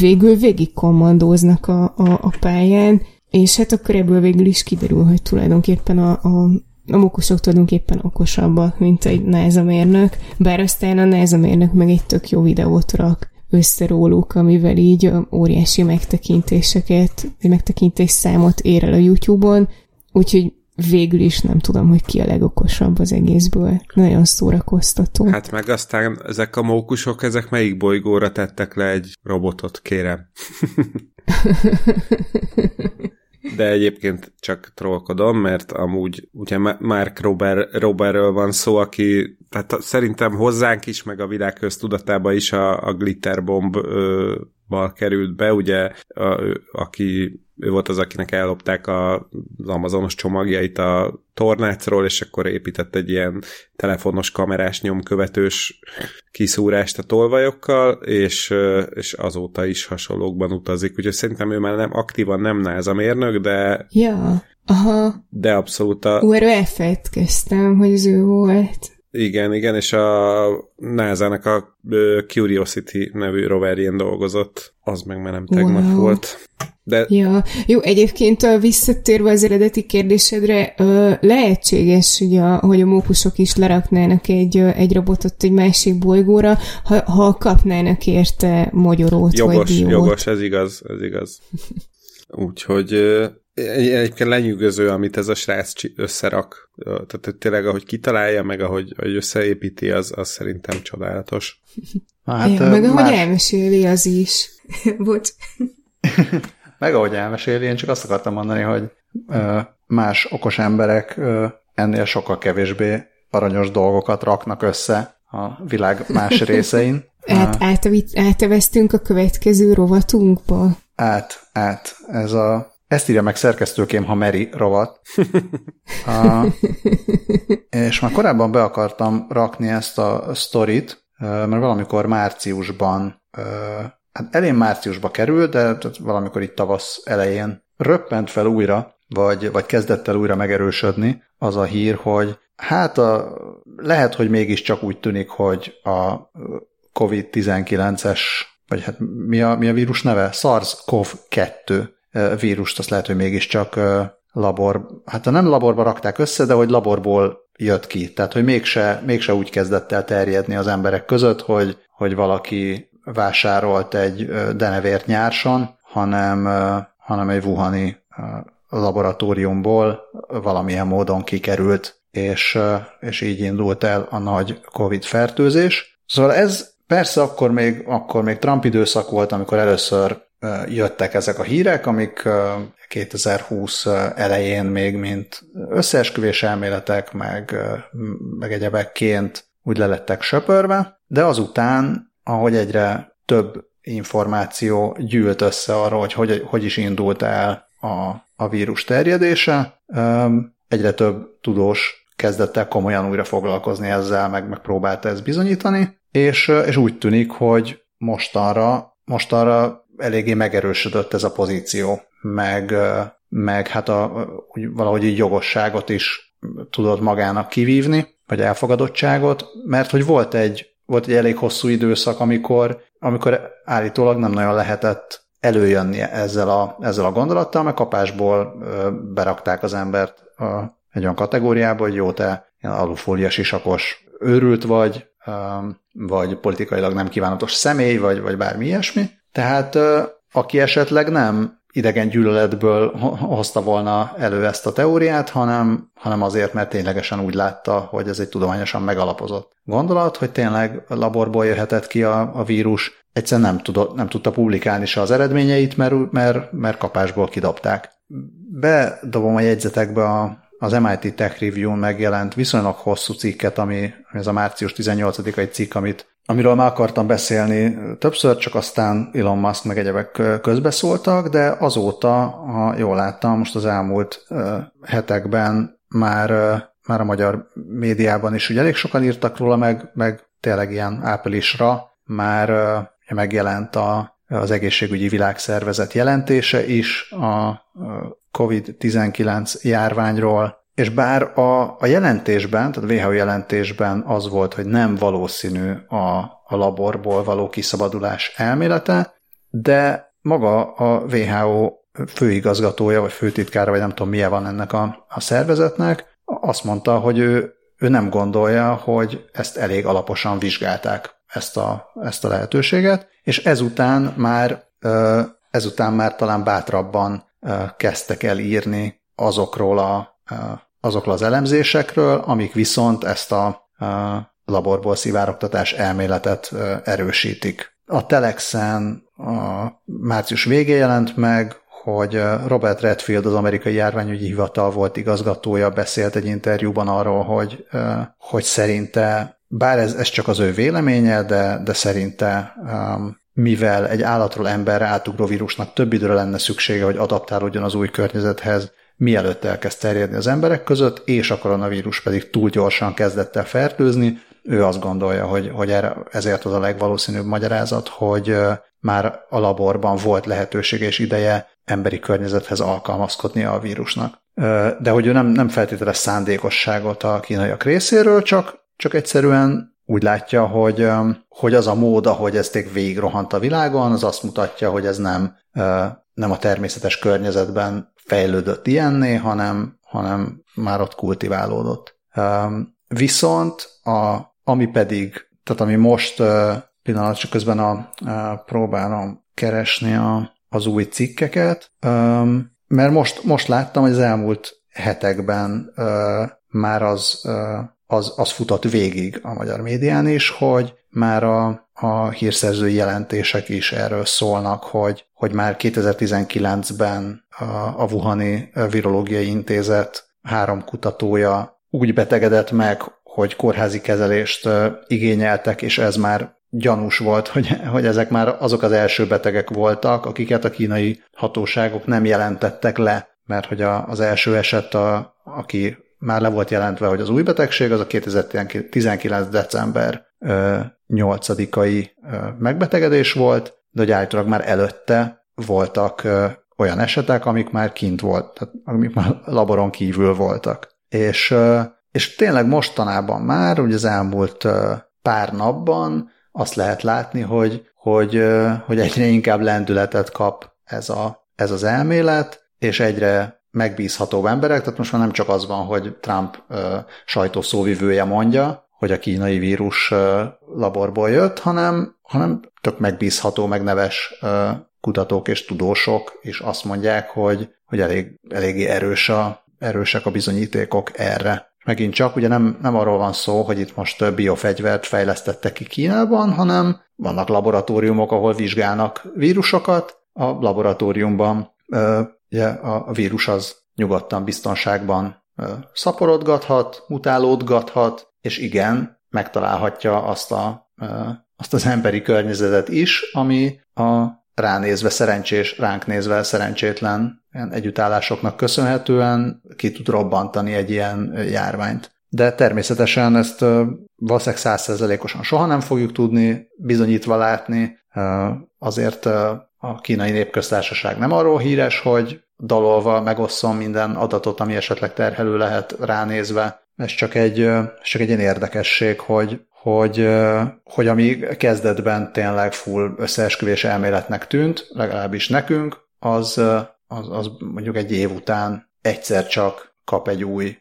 S2: végül végig kommandóznak a, a, a pályán, és hát akkor ebből végül is kiderül, hogy tulajdonképpen a, a a mókusok tulajdonképpen okosabbak, mint egy názamérnök, bár aztán a názamérnök meg egy tök jó videót rak össze róluk, amivel így óriási megtekintéseket, vagy megtekintés számot ér el a YouTube-on, úgyhogy végül is nem tudom, hogy ki a legokosabb az egészből. Nagyon szórakoztató.
S3: Hát meg aztán ezek a mókusok, ezek melyik bolygóra tettek le egy robotot, kérem? De egyébként csak trollkodom, mert amúgy ugye Mark Robert, Robertről van szó, aki tehát szerintem hozzánk is, meg a világ köztudatába is a, a Glitterbomb val került be, ugye, a, aki ő volt az, akinek ellopták a, az Amazonos csomagjait a tornácról, és akkor épített egy ilyen telefonos kamerás nyomkövetős kiszúrást a tolvajokkal, és, és azóta is hasonlókban utazik. Úgyhogy szerintem ő már nem aktívan nem NASA mérnök, de
S2: ja, aha.
S3: de abszolút a...
S2: Ú, erről elfelejtkeztem, hogy az ő volt.
S3: Igen, igen, és a NASA-nak a Curiosity nevű roverjén dolgozott. Az meg már nem tegnap wow. volt. De...
S2: Ja, jó, egyébként visszatérve az eredeti kérdésedre, lehetséges, hogy a, hogy a mókusok is leraknának egy, egy robotot egy másik bolygóra, ha, ha kapnának érte magyarót
S3: jogos,
S2: vagy diót.
S3: Jogos, ez igaz, ez igaz. Úgyhogy egyébként lenyűgöző, amit ez a srác összerak. Tehát hogy tényleg, ahogy kitalálja, meg ahogy, ahogy összeépíti, az, az szerintem csodálatos.
S2: Hát, ja, meg ahogy elmeséli, az is. Bocs.
S1: meg ahogy elmeséli, én csak azt akartam mondani, hogy más okos emberek ennél sokkal kevésbé aranyos dolgokat raknak össze a világ más részein.
S2: Át, áteveztünk a következő rovatunkba.
S1: Át, át. Ez a ezt írja meg szerkesztőkém, ha Meri rovat. uh, és már korábban be akartam rakni ezt a sztorit, mert valamikor márciusban, uh, hát elén márciusba került, de valamikor itt tavasz elején röppent fel újra, vagy, vagy kezdett el újra megerősödni az a hír, hogy hát a, lehet, hogy mégiscsak úgy tűnik, hogy a COVID-19-es, vagy hát mi a, mi a vírus neve? SARS-CoV-2 vírust, azt lehet, hogy mégiscsak labor, hát nem laborba rakták össze, de hogy laborból jött ki. Tehát, hogy mégse, mégse úgy kezdett el terjedni az emberek között, hogy, hogy valaki vásárolt egy denevért nyárson, hanem, hanem egy wuhani laboratóriumból valamilyen módon kikerült, és, és így indult el a nagy Covid fertőzés. Szóval ez persze akkor még, akkor még Trump időszak volt, amikor először jöttek ezek a hírek, amik 2020 elején még mint összeesküvés elméletek, meg, meg egyebekként úgy lelettek söpörve, de azután, ahogy egyre több információ gyűlt össze arról, hogy hogy, hogy is indult el a, a vírus terjedése, egyre több tudós kezdett el komolyan újra foglalkozni ezzel, meg, meg próbálta ezt bizonyítani, és, és úgy tűnik, hogy mostanra, mostanra eléggé megerősödött ez a pozíció, meg, meg hát a, úgy, valahogy így jogosságot is tudott magának kivívni, vagy elfogadottságot, mert hogy volt egy, volt egy elég hosszú időszak, amikor, amikor állítólag nem nagyon lehetett előjönni ezzel a, ezzel a gondolattal, mert kapásból berakták az embert egy olyan kategóriába, hogy jó, te ilyen alufólia sisakos őrült vagy, vagy politikailag nem kívánatos személy, vagy, vagy bármi ilyesmi. Tehát aki esetleg nem idegen gyűlöletből hozta volna elő ezt a teóriát, hanem, hanem azért, mert ténylegesen úgy látta, hogy ez egy tudományosan megalapozott gondolat, hogy tényleg laborból jöhetett ki a, a vírus, egyszerűen nem, tudott, nem tudta publikálni se az eredményeit, mert, mert, mert kapásból kidobták. Bedobom a jegyzetekbe a, az MIT Tech Review-n megjelent viszonylag hosszú cikket, ami, ami ez a március 18-ai cikk, amit amiről már akartam beszélni többször, csak aztán Elon Musk meg egyebek közbeszóltak, de azóta, ha jól láttam, most az elmúlt hetekben már, már a magyar médiában is ugye elég sokan írtak róla, meg, meg tényleg ilyen áprilisra már megjelent a, az egészségügyi világszervezet jelentése is a COVID-19 járványról, és bár a, a jelentésben, tehát a WHO jelentésben az volt, hogy nem valószínű a, a laborból való kiszabadulás elmélete, de maga a WHO főigazgatója, vagy főtitkára, vagy nem tudom milyen van ennek a, a szervezetnek, azt mondta, hogy ő, ő nem gondolja, hogy ezt elég alaposan vizsgálták, ezt a, ezt a lehetőséget, és ezután már, ezután már talán bátrabban kezdtek el írni azokról a azokról az elemzésekről, amik viszont ezt a laborból szivárogtatás elméletet erősítik. A Telexen a március végén jelent meg, hogy Robert Redfield, az amerikai járványügyi hivatal volt igazgatója, beszélt egy interjúban arról, hogy, hogy szerinte, bár ez, ez csak az ő véleménye, de, de szerinte mivel egy állatról emberre átugró vírusnak több időre lenne szüksége, hogy adaptálódjon az új környezethez, mielőtt elkezd terjedni az emberek között, és a koronavírus pedig túl gyorsan kezdett el fertőzni. Ő azt gondolja, hogy, hogy ezért az a legvalószínűbb magyarázat, hogy már a laborban volt lehetőség és ideje emberi környezethez alkalmazkodni a vírusnak. De hogy ő nem, nem feltételes szándékosságot a kínaiak részéről, csak, csak egyszerűen úgy látja, hogy, hogy az a mód, ahogy ez végig rohant a világon, az azt mutatja, hogy ez nem, nem a természetes környezetben fejlődött ilyenné, hanem, hanem már ott kultiválódott. Viszont a, ami pedig, tehát ami most pillanat csak közben a, a próbálom keresni a, az új cikkeket, mert most, most láttam, hogy az elmúlt hetekben már az, az, az futott végig a magyar médián is, hogy már a, a hírszerzői jelentések is erről szólnak, hogy, hogy már 2019-ben a, a Wuhani Virológiai Intézet három kutatója úgy betegedett meg, hogy kórházi kezelést igényeltek, és ez már gyanús volt, hogy, hogy ezek már azok az első betegek voltak, akiket a kínai hatóságok nem jelentettek le, mert hogy a, az első eset, a, aki már le volt jelentve, hogy az új betegség, az a 2019. december 8-ai megbetegedés volt, de hogy állítólag már előtte voltak olyan esetek, amik már kint volt, tehát amik már laboron kívül voltak. És, és tényleg mostanában már, ugye az elmúlt pár napban azt lehet látni, hogy, hogy, hogy egyre inkább lendületet kap ez, a, ez az elmélet, és egyre megbízhatóbb emberek, tehát most már nem csak az van, hogy Trump sajtószóvivője mondja, hogy a kínai vírus laborból jött, hanem, hanem tök megbízható, meg neves kutatók és tudósok is azt mondják, hogy, hogy elég, eléggé erős a, erősek a bizonyítékok erre. Megint csak ugye nem, nem arról van szó, hogy itt most biofegyvert fejlesztettek ki Kínában, hanem vannak laboratóriumok, ahol vizsgálnak vírusokat, a laboratóriumban ugye a vírus az nyugodtan biztonságban szaporodgathat, mutálódgathat, és igen, megtalálhatja azt, a, azt az emberi környezetet is, ami a ránézve szerencsés, ránk nézve szerencsétlen ilyen együttállásoknak köszönhetően ki tud robbantani egy ilyen járványt. De természetesen ezt valószínűleg százszerzelékosan soha nem fogjuk tudni bizonyítva látni, azért a kínai népköztársaság nem arról híres, hogy dalolva megosszom minden adatot, ami esetleg terhelő lehet ránézve. Ez csak egy, csak egy ilyen érdekesség, hogy, hogy, hogy ami kezdetben tényleg full összeesküvés elméletnek tűnt, legalábbis nekünk, az, az, az mondjuk egy év után egyszer csak kap egy új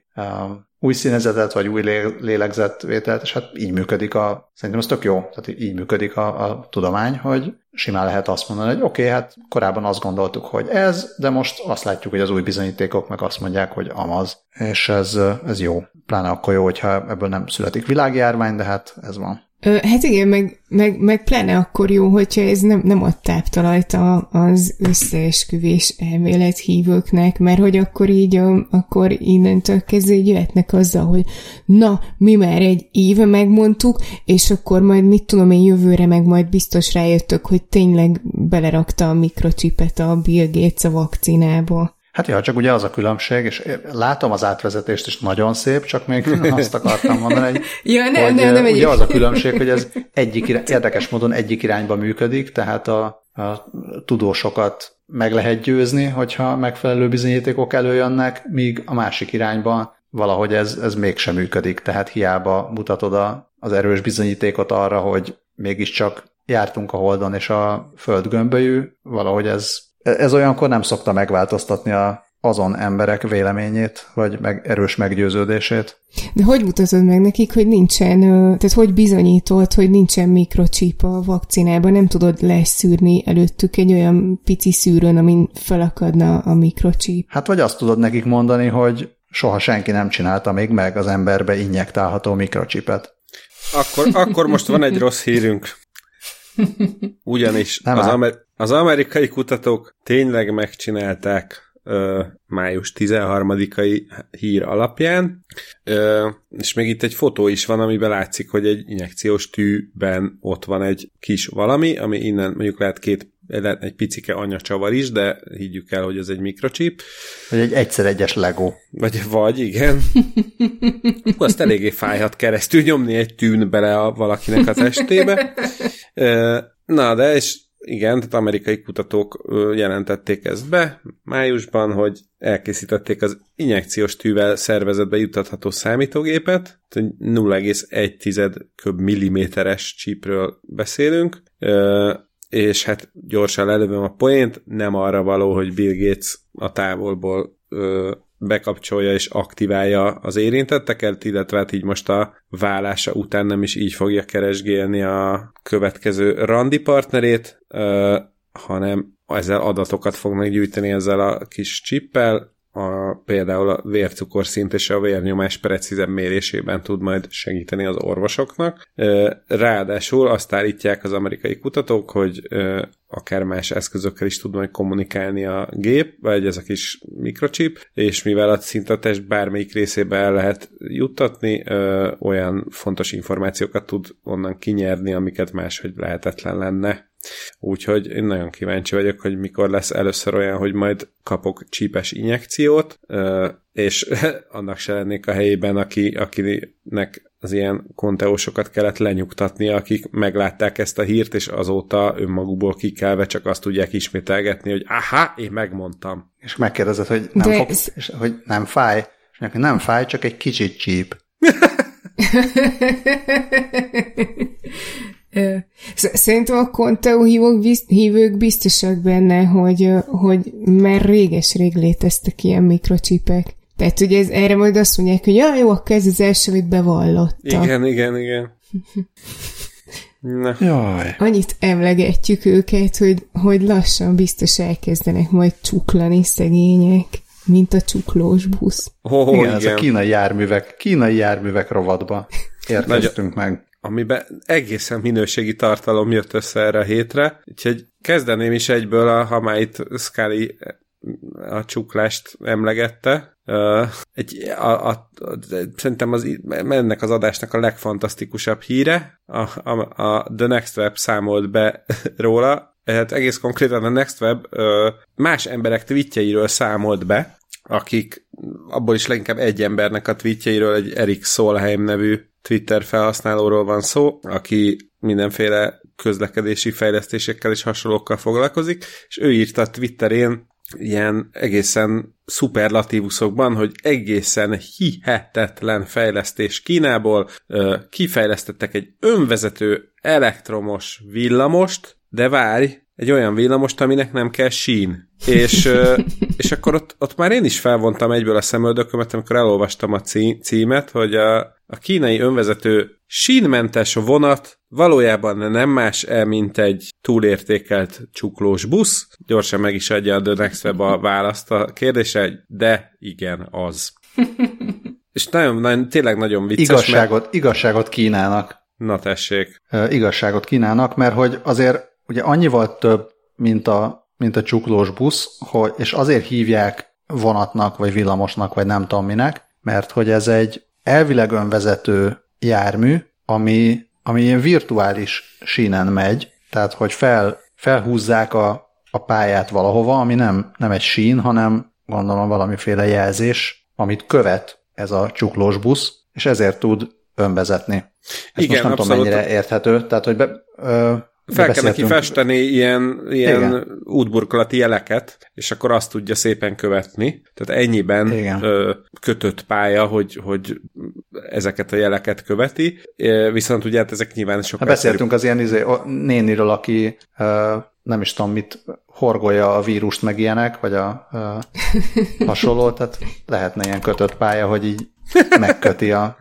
S1: új színezetet, vagy új lélegzetvételt, és hát így működik a, szerintem ez tök jó, tehát így működik a, a tudomány, hogy simán lehet azt mondani, hogy oké, okay, hát korábban azt gondoltuk, hogy ez, de most azt látjuk, hogy az új bizonyítékok meg azt mondják, hogy amaz, és ez, ez jó. Pláne akkor jó, hogyha ebből nem születik világjárvány, de hát ez van.
S2: Hát igen, meg, meg, meg pláne akkor jó, hogyha ez nem, nem ad táptalajt az összeesküvés elmélet hívőknek, mert hogy akkor így, akkor innentől kezdve így jöhetnek azzal, hogy na, mi már egy éve megmondtuk, és akkor majd mit tudom én jövőre meg majd biztos rájöttök, hogy tényleg belerakta a mikrocsipet a Bill Gates a vakcinába.
S1: Hát ja, csak ugye az a különbség, és látom az átvezetést is nagyon szép, csak még azt akartam mondani, hogy,
S2: ja, nem, hogy nem, nem,
S1: ugye az a különbség, hogy ez egyik irány, érdekes módon egyik irányba működik, tehát a, a tudósokat meg lehet győzni, hogyha megfelelő bizonyítékok előjönnek, míg a másik irányban valahogy ez, ez mégsem működik, tehát hiába mutatod a, az erős bizonyítékot arra, hogy mégiscsak jártunk a Holdon és a Föld gömbölyű, valahogy ez ez olyankor nem szokta megváltoztatni a, azon emberek véleményét, vagy meg erős meggyőződését.
S2: De hogy mutatod meg nekik, hogy nincsen, tehát hogy bizonyítolt, hogy nincsen mikrocsíp a vakcinában, nem tudod leszűrni előttük egy olyan pici szűrőn, amin felakadna a mikrocsíp?
S1: Hát vagy azt tudod nekik mondani, hogy soha senki nem csinálta még meg az emberbe injektálható mikrocsipet.
S3: Akkor, akkor most van egy rossz hírünk. Ugyanis az, amer- az amerikai kutatók tényleg megcsinálták ö, május 13-ai hír alapján, ö, és még itt egy fotó is van, amiben látszik, hogy egy injekciós tűben ott van egy kis valami, ami innen mondjuk lehet két lehet egy picike anyacsavar is, de higgyük el, hogy ez egy mikrochip.
S1: Vagy egy egyszer egyes Lego.
S3: Vagy, vagy igen. Azt eléggé fájhat keresztül nyomni egy tűn bele a valakinek a testébe. Na, de és igen, tehát amerikai kutatók jelentették ezt be májusban, hogy elkészítették az injekciós tűvel szervezetbe juttatható számítógépet, 0,1 köb milliméteres csípről beszélünk, és hát gyorsan lelövöm a poént, nem arra való, hogy Bill Gates a távolból bekapcsolja és aktiválja az érintetteket, illetve hát így most a vállása után nem is így fogja keresgélni a következő randi partnerét, hanem ezzel adatokat fognak gyűjteni ezzel a kis csippel, a, például a vércukorszint és a vérnyomás precízebb mérésében tud majd segíteni az orvosoknak. Ráadásul azt állítják az amerikai kutatók, hogy akár más eszközökkel is tud majd kommunikálni a gép, vagy ez a kis mikrochip, és mivel a szint a bármelyik részébe el lehet juttatni, olyan fontos információkat tud onnan kinyerni, amiket máshogy lehetetlen lenne. Úgyhogy én nagyon kíváncsi vagyok, hogy mikor lesz először olyan, hogy majd kapok csípes injekciót, és annak se lennék a helyében, aki, akinek az ilyen konteósokat kellett lenyugtatni, akik meglátták ezt a hírt, és azóta önmagukból kikelve csak azt tudják ismételgetni, hogy aha, én megmondtam.
S1: És megkérdezed, hogy nem, fog, és, hogy nem fáj, és neki nem fáj, csak egy kicsit csíp.
S2: Szerintem a Conteo hívők biztosak benne, hogy, hogy már réges-rég léteztek ilyen mikrocsipek. Tehát ugye ez, erre majd azt mondják, hogy ja, jó, akkor ez az első, amit bevallottak.
S3: Igen, igen, igen.
S1: Na. Jaj.
S2: Annyit emlegetjük őket, hogy, hogy lassan biztos elkezdenek majd csuklani szegények, mint a csuklós busz.
S1: Oh, igen, igen, ez a kínai járművek, kínai járművek rovatba érkeztünk meg
S3: amiben egészen minőségi tartalom jött össze erre a hétre, úgyhogy kezdeném is egyből, ha már itt Scully a csuklást emlegette. Egy, a, a, a, szerintem az, ennek az adásnak a legfantasztikusabb híre, a, a, a The Next Web számolt be róla, hát egész konkrétan a Next Web más emberek tweetjeiről számolt be, akik abból is leginkább egy embernek a tweetjeiről, egy Erik Solheim nevű Twitter felhasználóról van szó, aki mindenféle közlekedési fejlesztésekkel és hasonlókkal foglalkozik, és ő írta Twitterén ilyen egészen szuperlatívuszokban, hogy egészen hihetetlen fejlesztés Kínából kifejlesztettek egy önvezető elektromos villamost, de várj, egy olyan villamost, aminek nem kell sín. És, és akkor ott, ott már én is felvontam egyből a szemöldökömet, amikor elolvastam a címet, hogy a, a kínai önvezető sínmentes vonat valójában nem más el, mint egy túlértékelt csuklós busz. Gyorsan meg is adja a The Next Web a választ a kérdésre, de igen, az. És nagyon, nagyon, tényleg nagyon vicces.
S1: Igazságot, mert... igazságot kínálnak.
S3: Na tessék.
S1: Uh, igazságot kínálnak, mert hogy azért ugye annyival több, mint a, mint a csuklós busz, hogy, és azért hívják vonatnak, vagy villamosnak, vagy nem tudom minek, mert hogy ez egy elvileg önvezető jármű, ami, ami ilyen virtuális sínen megy, tehát hogy fel, felhúzzák a, a pályát valahova, ami nem, nem egy sín, hanem gondolom valamiféle jelzés, amit követ ez a csuklós busz, és ezért tud önvezetni. Ez Igen, most nem abszolút. tudom mennyire érthető, tehát hogy be, ö,
S3: fel kell neki festeni ilyen, ilyen útburkolati jeleket, és akkor azt tudja szépen követni. Tehát ennyiben Igen. Ö, kötött pálya, hogy, hogy ezeket a jeleket követi, viszont ugye hát ezek nyilván sokkal...
S1: Hát beszéltünk az ilyen izé, néniről, aki ö, nem is tudom mit, horgolja a vírust meg ilyenek, vagy a ö, hasonló, tehát lehetne ilyen kötött pálya, hogy így megköti a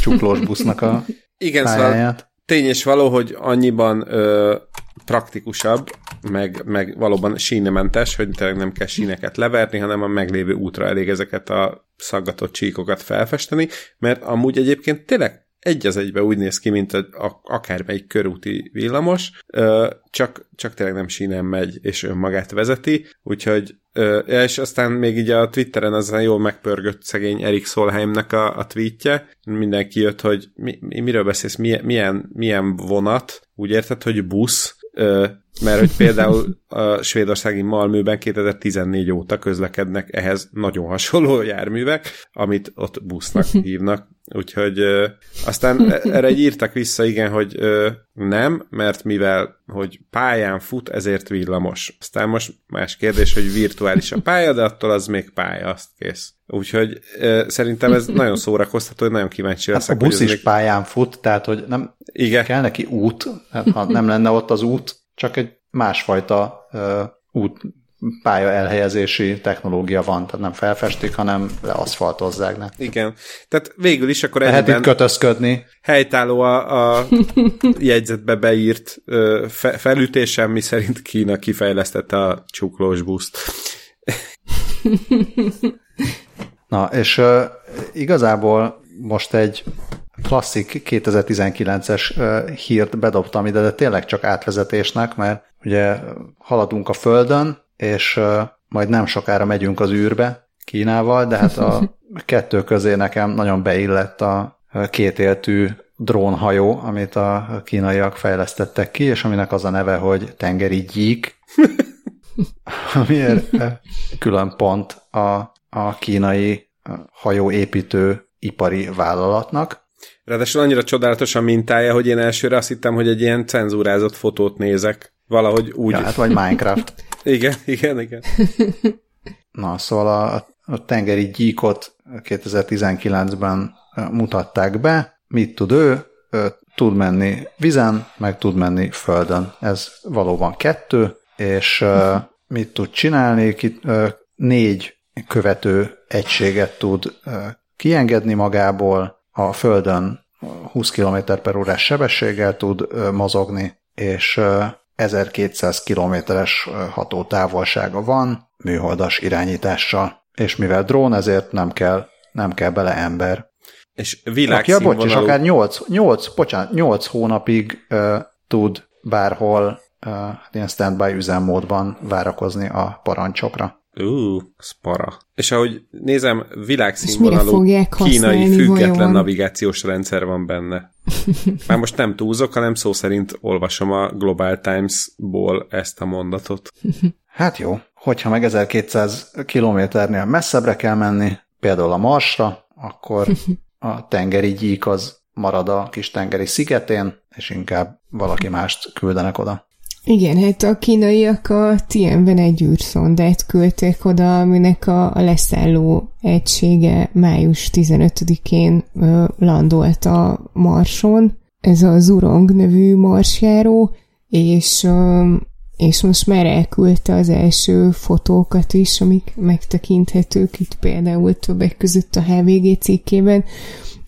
S1: csuklós busznak a Igen, szóval pályáját. Szóval
S3: tény és való, hogy annyiban ö, praktikusabb, meg, meg valóban sínementes, hogy tényleg nem kell síneket leverni, hanem a meglévő útra elég ezeket a szaggatott csíkokat felfesteni, mert amúgy egyébként tényleg egy az egybe úgy néz ki, mint a, a, akármelyik körúti villamos, csak, csak tényleg nem sínen megy, és önmagát vezeti, úgyhogy és aztán még így a Twitteren aztán jól megpörgött szegény Erik Solheimnek a, a tweetje, mindenki jött, hogy mi, miről beszélsz, milyen, milyen, milyen vonat, úgy érted, hogy busz, mert hogy például a svédországi Malműben 2014 óta közlekednek ehhez nagyon hasonló járművek, amit ott busznak hívnak. Úgyhogy ö, aztán erre egy írtak vissza, igen, hogy ö, nem, mert mivel hogy pályán fut, ezért villamos. Aztán most más kérdés, hogy virtuális a pálya, de attól az még pálya, azt kész. Úgyhogy ö, szerintem ez nagyon szórakoztató, hogy nagyon kíváncsi
S1: leszek. Hát a busz is még... pályán fut, tehát hogy nem igen. kell neki út, hát, ha nem lenne ott az út, csak egy másfajta út pálya elhelyezési technológia van, tehát nem felfestik, hanem leaszfaltozzák. Ne?
S3: Igen. Tehát végül is akkor
S1: Lehet itt kötözködni.
S3: Helytálló a, a jegyzetbe beírt fe, felütésem, mi szerint Kína kifejlesztette a csuklós buszt.
S1: Na, és uh, igazából most egy klasszik 2019-es hírt bedobtam ide, de tényleg csak átvezetésnek, mert ugye haladunk a Földön, és majd nem sokára megyünk az űrbe Kínával, de hát a kettő közé nekem nagyon beillett a kétéltű drónhajó, amit a kínaiak fejlesztettek ki, és aminek az a neve, hogy tengeri gyík, amiért külön pont a, a kínai hajóépítő ipari vállalatnak.
S3: Ráadásul annyira csodálatos a mintája, hogy én elsőre azt hittem, hogy egy ilyen cenzúrázott fotót nézek. Valahogy úgy. Ja,
S1: hát vagy Minecraft.
S3: igen, igen, igen.
S1: Na, szóval a, a tengeri gyíkot 2019-ben mutatták be. Mit tud ő? Tud menni vizen, meg tud menni földön. Ez valóban kettő, és mit tud csinálni? Négy követő egységet tud kiengedni magából, a földön 20 km per órás sebességgel tud mozogni, és 1200 kilométeres hatótávolsága van műholdas irányítással, és mivel drón, ezért nem kell, nem kell bele ember.
S3: És világszínvonalú...
S1: Ja, bocs, és akár 8, 8, bocsánat, 8 hónapig uh, tud bárhol uh, ilyen standby üzemmódban várakozni a parancsokra.
S3: Ú, spara. És ahogy nézem, világszínvonalú kínai független vajon? navigációs rendszer van benne. Már most nem túlzok, hanem szó szerint olvasom a Global Times-ból ezt a mondatot.
S1: Hát jó, hogyha meg 1200 kilométernél messzebbre kell menni, például a Marsra, akkor a tengeri gyík az marad a kis tengeri szigetén, és inkább valaki mást küldenek oda.
S2: Igen, hát a kínaiak a Tienben egy űrszondát küldték oda, aminek a, a leszálló egysége május 15-én ö, landolt a Marson. Ez a Zurong nevű marsjáró, és, és most már elküldte az első fotókat is, amik megtekinthetők itt például többek között a HVG cikkében,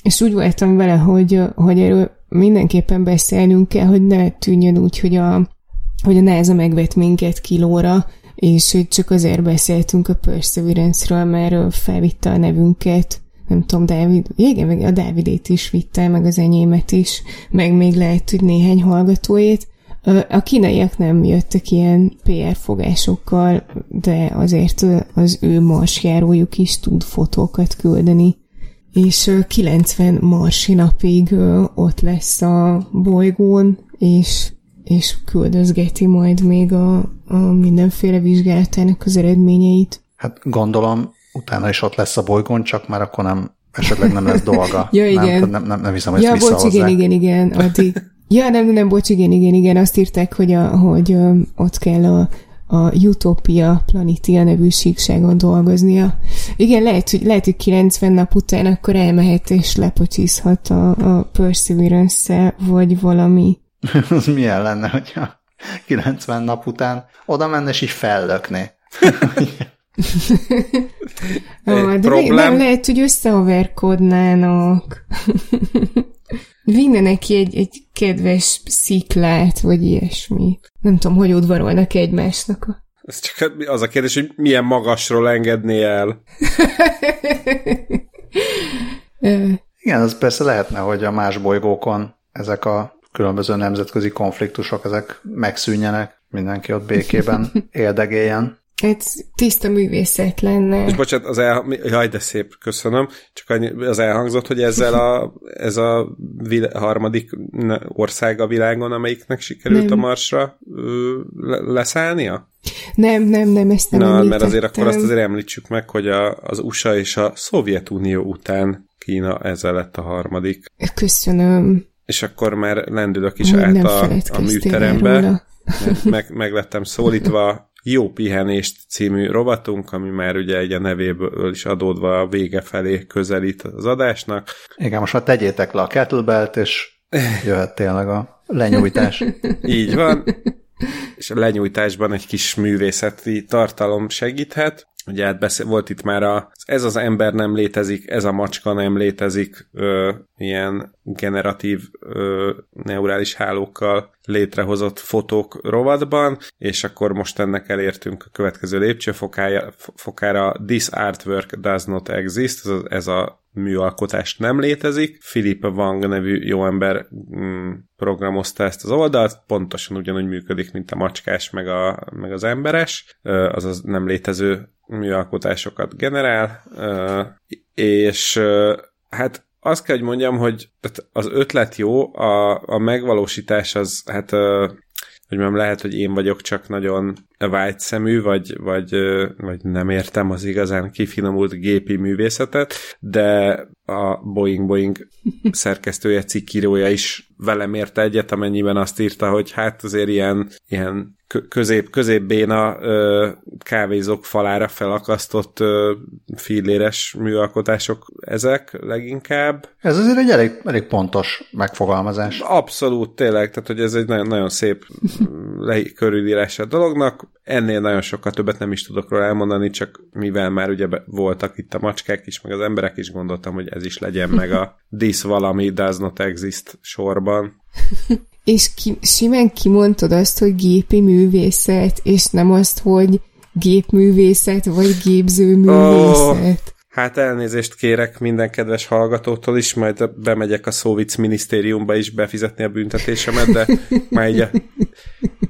S2: és úgy voltam vele, hogy, hogy erről mindenképpen beszélnünk kell, hogy ne tűnjön úgy, hogy a, hogy a NASA megvet minket kilóra, és hogy csak azért beszéltünk a Perseverance-ről, mert felvitte a nevünket, nem tudom, Dávid, igen, meg a Dávidét is vitte, meg az enyémet is, meg még lehet, hogy néhány hallgatóét. A kínaiak nem jöttek ilyen PR fogásokkal, de azért az ő marsjárójuk is tud fotókat küldeni és 90 marsi napig ott lesz a bolygón, és, és küldözgeti majd még a, a mindenféle vizsgálatának az eredményeit.
S1: Hát gondolom, utána is ott lesz a bolygón, csak már akkor nem, esetleg nem lesz dolga.
S2: ja, igen.
S1: Nem, nem, nem, nem hiszem, hogy
S2: ja,
S1: ezt
S2: bocs, igen, igen, igen, addig. Ja, nem, nem, bocs, igen, igen, igen, azt írták, hogy, a, hogy ott kell a, a Utopia Planitia nevű síkságon dolgoznia. Igen, lehet, hogy, lehet, hogy 90 nap után akkor elmehet és lepocsizhat a, a perseverance vagy valami.
S1: Az milyen lenne, hogyha 90 nap után oda menne és így fellökné.
S2: ah, de még nem lehet, hogy összehaverkodnának. Vinne neki egy, egy kedves sziklát, vagy ilyesmi. Nem tudom, hogy udvarolnak egymásnak. A...
S3: Ez csak az a kérdés, hogy milyen magasról engedné el.
S1: Igen, az persze lehetne, hogy a más bolygókon ezek a különböző nemzetközi konfliktusok, ezek megszűnjenek, mindenki ott békében éldegéljen.
S2: Ez tiszta művészet lenne.
S3: És bocsánat, az el... Jaj, de szép, köszönöm. Csak annyi, az elhangzott, hogy ezzel a, ez a vil... harmadik ország a világon, amelyiknek sikerült nem. a marsra leszállnia?
S2: Nem, nem, nem, ezt nem
S3: Na, említettem. mert azért akkor azt azért említsük meg, hogy a, az USA és a Szovjetunió után Kína ezzel lett a harmadik.
S2: Köszönöm.
S3: És akkor már lendülök is Még át a, a műterembe. Meg, meg lettem szólítva jó pihenést című rovatunk, ami már ugye egy a nevéből is adódva a vége felé közelít az adásnak.
S1: Igen, most már tegyétek le a kettlebelt, és jöhet tényleg a lenyújtás.
S3: Így van. És a lenyújtásban egy kis művészeti tartalom segíthet. Ugye hát beszél, volt itt már a, ez az ember nem létezik, ez a macska nem létezik, ö, ilyen generatív ö, neurális hálókkal létrehozott fotók rovatban, és akkor most ennek elértünk a következő lépcsőfokára. This artwork does not exist, ez a, ez a műalkotás nem létezik. Philip Wang nevű jó ember mm, programozta ezt az oldalt, pontosan ugyanúgy működik, mint a macskás meg, a, meg az emberes, azaz nem létező műalkotásokat generál, és hát azt kell, hogy mondjam, hogy az ötlet jó, a, a megvalósítás az, hát hogy nem lehet, hogy én vagyok csak nagyon vágyszemű, vagy, vagy, vagy nem értem az igazán kifinomult gépi művészetet, de a Boeing Boeing szerkesztője, cikkírója is velem érte egyet, amennyiben azt írta, hogy hát azért ilyen, ilyen közép, középbéna kávézók falára felakasztott ö, filléres műalkotások ezek leginkább.
S1: Ez azért egy elég, elég pontos megfogalmazás.
S3: Abszolút, tényleg, tehát hogy ez egy nagyon, nagyon szép körülírás a dolognak. Ennél nagyon sokkal többet nem is tudok róla elmondani, csak mivel már ugye voltak itt a macskák is, meg az emberek is, gondoltam, hogy ez is legyen meg a This valami does not exist sorban.
S2: És ki, simán kimondtad azt, hogy gépi művészet, és nem azt, hogy gépművészet, vagy gépzőművészet. Oh,
S3: hát elnézést kérek minden kedves hallgatótól is, majd bemegyek a Szóvic minisztériumba is befizetni a büntetésemet, de már így a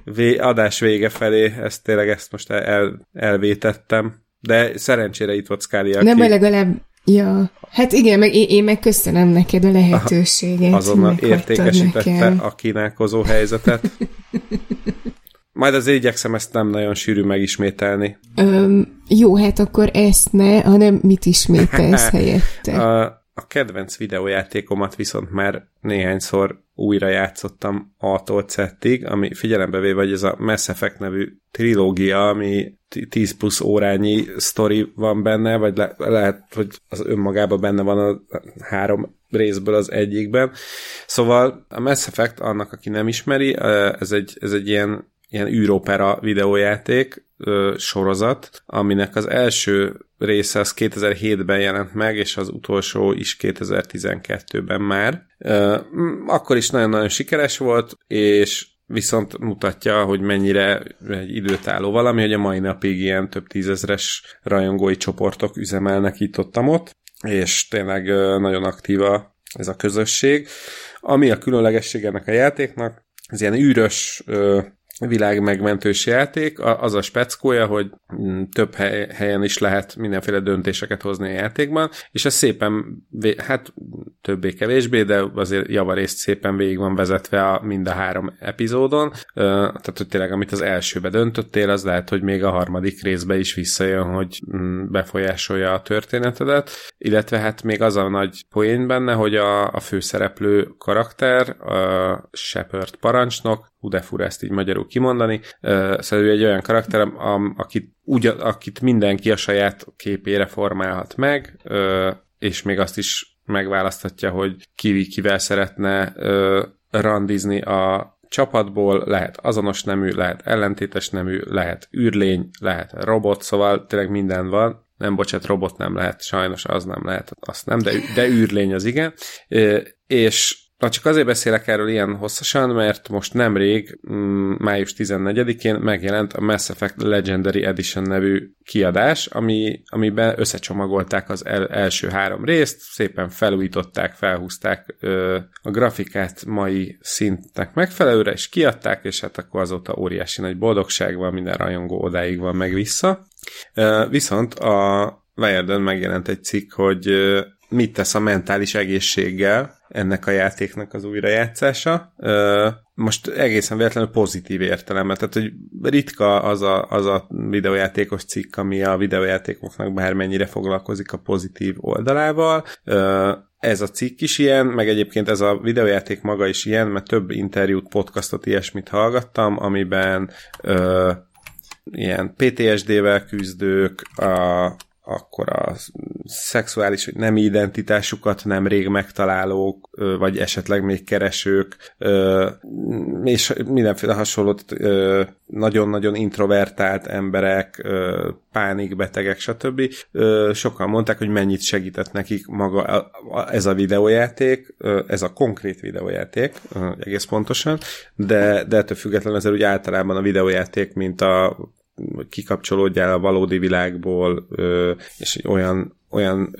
S3: vé- adás vége felé ezt tényleg ezt most el, elvétettem. De szerencsére itt volt
S2: aki... Nem, legalább Ja, hát igen, meg én, én meg köszönöm neked a lehetőséget.
S3: Azonnal értékesítette nekem. a kínálkozó helyzetet. Majd azért igyekszem ezt nem nagyon sűrű megismételni.
S2: Öm, jó, hát akkor ezt ne, hanem mit ismételsz helyette?
S3: A a kedvenc videójátékomat viszont már néhányszor újra játszottam A-tól Z-ig, ami figyelembe véve, hogy ez a Mass Effect nevű trilógia, ami 10 plusz órányi sztori van benne, vagy le- lehet, hogy az önmagában benne van a három részből az egyikben. Szóval a Mass Effect, annak, aki nem ismeri, ez egy, ez egy ilyen, ilyen űropera videójáték, sorozat, aminek az első része az 2007-ben jelent meg, és az utolsó is 2012-ben már. Akkor is nagyon-nagyon sikeres volt, és viszont mutatja, hogy mennyire egy időtálló valami, hogy a mai napig ilyen több tízezres rajongói csoportok üzemelnek itt ott, ott és tényleg nagyon aktíva ez a közösség. Ami a különlegesség ennek a játéknak, ez ilyen űrös megmentős játék, az a speckója, hogy mm, több helyen is lehet mindenféle döntéseket hozni a játékban, és ez szépen, hát többé-kevésbé, de azért javarészt szépen végig van vezetve a, mind a három epizódon, tehát hogy tényleg amit az elsőbe döntöttél, az lehet, hogy még a harmadik részbe is visszajön, hogy mm, befolyásolja a történetedet, illetve hát még az a nagy poén benne, hogy a, a főszereplő karakter, a Shepard parancsnok, hú de fura ezt így magyarul kimondani, szóval ő egy olyan karakter, akit, úgy, akit mindenki a saját képére formálhat meg, és még azt is megválaszthatja, hogy ki kivel szeretne randizni a csapatból, lehet azonos nemű, lehet ellentétes nemű, lehet űrlény, lehet robot, szóval tényleg minden van. Nem, bocsát, robot nem lehet, sajnos az nem lehet, azt nem, de, de űrlény az igen. És Na csak azért beszélek erről ilyen hosszasan, mert most nemrég, mm, május 14-én megjelent a Mass Effect Legendary Edition nevű kiadás, ami, amiben összecsomagolták az el, első három részt, szépen felújították, felhúzták ö, a grafikát mai szintnek megfelelőre, és kiadták, és hát akkor azóta óriási nagy boldogság van, minden rajongó odáig van meg vissza. Ö, viszont a Wired-en megjelent egy cikk, hogy mit tesz a mentális egészséggel ennek a játéknak az újrajátszása. Most egészen véletlenül pozitív értelemben, tehát hogy ritka az a, az a videójátékos cikk, ami a videójátékoknak bármennyire foglalkozik a pozitív oldalával. Ez a cikk is ilyen, meg egyébként ez a videójáték maga is ilyen, mert több interjút, podcastot, ilyesmit hallgattam, amiben ilyen PTSD-vel küzdők, a, akkor a szexuális nem identitásukat nemrég megtalálók, vagy esetleg még keresők, és mindenféle hasonlót nagyon-nagyon introvertált emberek, pánikbetegek, stb. Sokan mondták, hogy mennyit segített nekik maga ez a videójáték, ez a konkrét videójáték, egész pontosan, de, de ettől függetlenül azért úgy általában a videójáték, mint a kikapcsolódjál a valódi világból, és olyan, olyan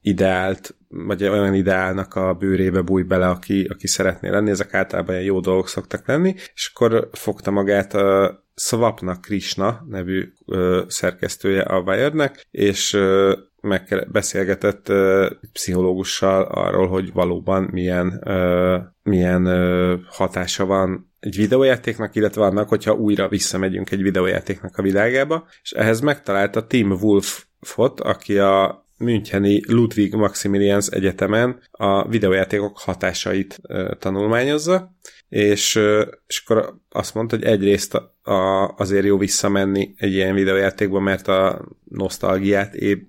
S3: ideált, vagy olyan ideálnak a bőrébe bújj bele, aki, aki szeretné lenni, ezek általában ilyen jó dolgok szoktak lenni, és akkor fogta magát a Swapnak Krishna nevű ö, szerkesztője a Wired-nek, és ö, meg beszélgetett ö, pszichológussal arról, hogy valóban milyen, ö, milyen ö, hatása van egy videójátéknak, illetve annak, hogyha újra visszamegyünk egy videójátéknak a világába, és ehhez megtalálta Tim Wolfot, aki a Müncheni Ludwig Maximilians Egyetemen a videójátékok hatásait tanulmányozza, és, és akkor azt mondta, hogy egyrészt a, azért jó visszamenni egy ilyen videójátékba, mert a nosztalgiát éb,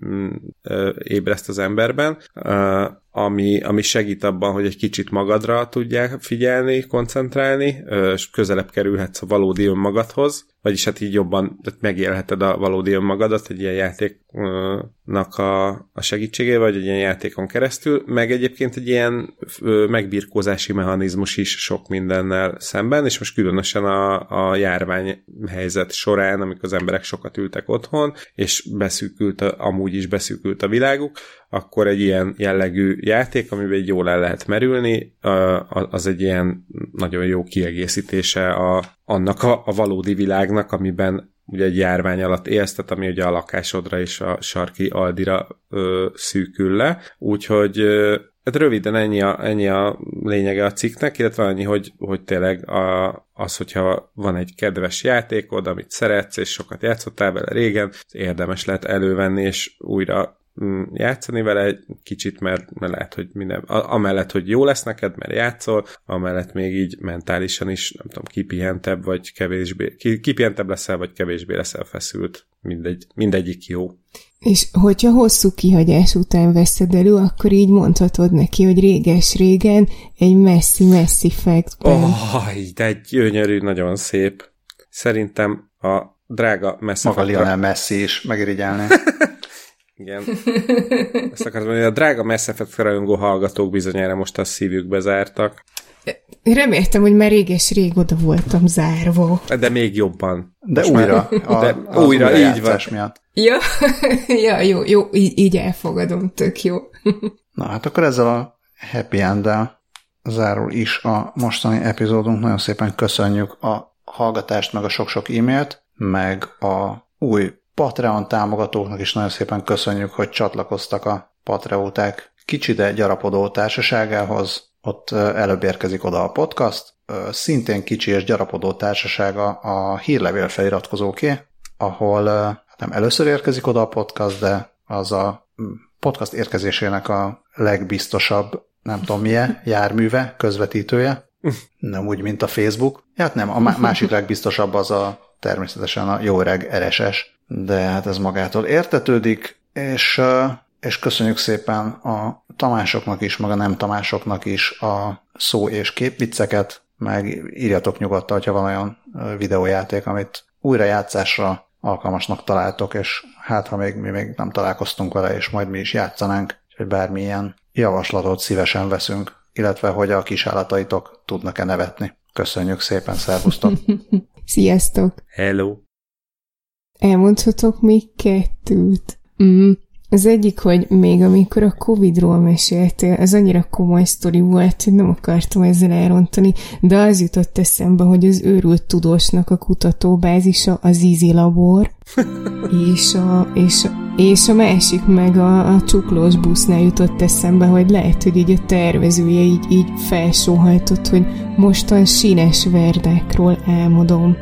S3: ébreszt az emberben, ami, ami segít abban, hogy egy kicsit magadra tudják figyelni, koncentrálni, és közelebb kerülhetsz a valódi önmagadhoz, vagyis hát így jobban megélheted a valódi önmagadat egy ilyen játéknak a, a segítségével, vagy egy ilyen játékon keresztül, meg egyébként egy ilyen megbirkózási mechanizmus is sok mindennel szemben, és most különösen a, a járvány helyzet során, amikor az emberek sokat ültek otthon, és beszűkült, a, amúgy is beszűkült a világuk, akkor egy ilyen jellegű játék, amiben jól el lehet merülni, az egy ilyen nagyon jó kiegészítése a, annak a, a valódi világnak, amiben ugye egy járvány alatt élsz, tehát ami ugye a lakásodra és a sarki aldira ö, szűkül le, úgyhogy ö, Hát röviden ennyi a, ennyi a lényege a cikknek, illetve annyi, hogy, hogy tényleg a, az, hogyha van egy kedves játékod, amit szeretsz, és sokat játszottál vele régen, érdemes lehet elővenni, és újra mm, játszani vele egy kicsit, mert, mert lehet, hogy minden, amellett, hogy jó lesz neked, mert játszol, amellett még így mentálisan is, nem tudom, kipihentebb, vagy kevésbé, kipihentebb leszel, vagy kevésbé leszel feszült. Mindegy, mindegyik jó.
S2: És hogyha hosszú kihagyás után veszed elő, akkor így mondhatod neki, hogy réges-régen egy messzi-messzi fact
S3: Oh, de gyönyörű, nagyon szép. Szerintem a drága
S1: messze. Maga Lionel Messi is megirigyelni.
S3: Igen. Ezt akartam mondani, a drága Mass Effect rajongó hallgatók bizonyára most a szívükbe zártak.
S2: Reméltem, hogy már réges-rég oda voltam zárva.
S3: De még jobban.
S1: De most újra. A,
S3: de újra, így van. Miatt.
S2: Ja, ja, jó, jó, így, így elfogadom, tök jó.
S1: Na hát akkor ezzel a happy end zárul is a mostani epizódunk. Nagyon szépen köszönjük a hallgatást, meg a sok-sok e-mailt, meg a új Patreon támogatóknak is nagyon szépen köszönjük, hogy csatlakoztak a Patreóták kicsi, de gyarapodó társaságához. Ott előbb érkezik oda a podcast, szintén kicsi és gyarapodó társasága a hírlevél feliratkozóké, ahol hát nem először érkezik oda a podcast, de az a podcast érkezésének a legbiztosabb, nem tudom milyen, járműve, közvetítője. Nem úgy, mint a Facebook. Hát nem, a másik legbiztosabb az a természetesen a jó öreg RSS, de hát ez magától értetődik, és, és köszönjük szépen a Tamásoknak is, meg a nem Tamásoknak is a szó és képvicceket, meg írjatok nyugodtan, hogyha van olyan videójáték, amit újrajátszásra alkalmasnak találtok, és hát ha még mi még nem találkoztunk vele, és majd mi is játszanánk, hogy bármilyen javaslatot szívesen veszünk, illetve hogy a kisállataitok tudnak-e nevetni. Köszönjük szépen, szervusztok!
S2: Sziasztok!
S3: Hello!
S2: Elmondhatok még kettőt. Mm. Az egyik, hogy még amikor a Covid-ról meséltél, az annyira komoly sztori volt, hogy nem akartam ezzel elrontani, de az jutott eszembe, hogy az őrült tudósnak a kutatóbázisa az Easy Labor, és a, és, és a másik meg a, a csuklós busznál jutott eszembe, hogy lehet, hogy így a tervezője így, így felsóhajtott, hogy mostan sínes verdákról álmodom.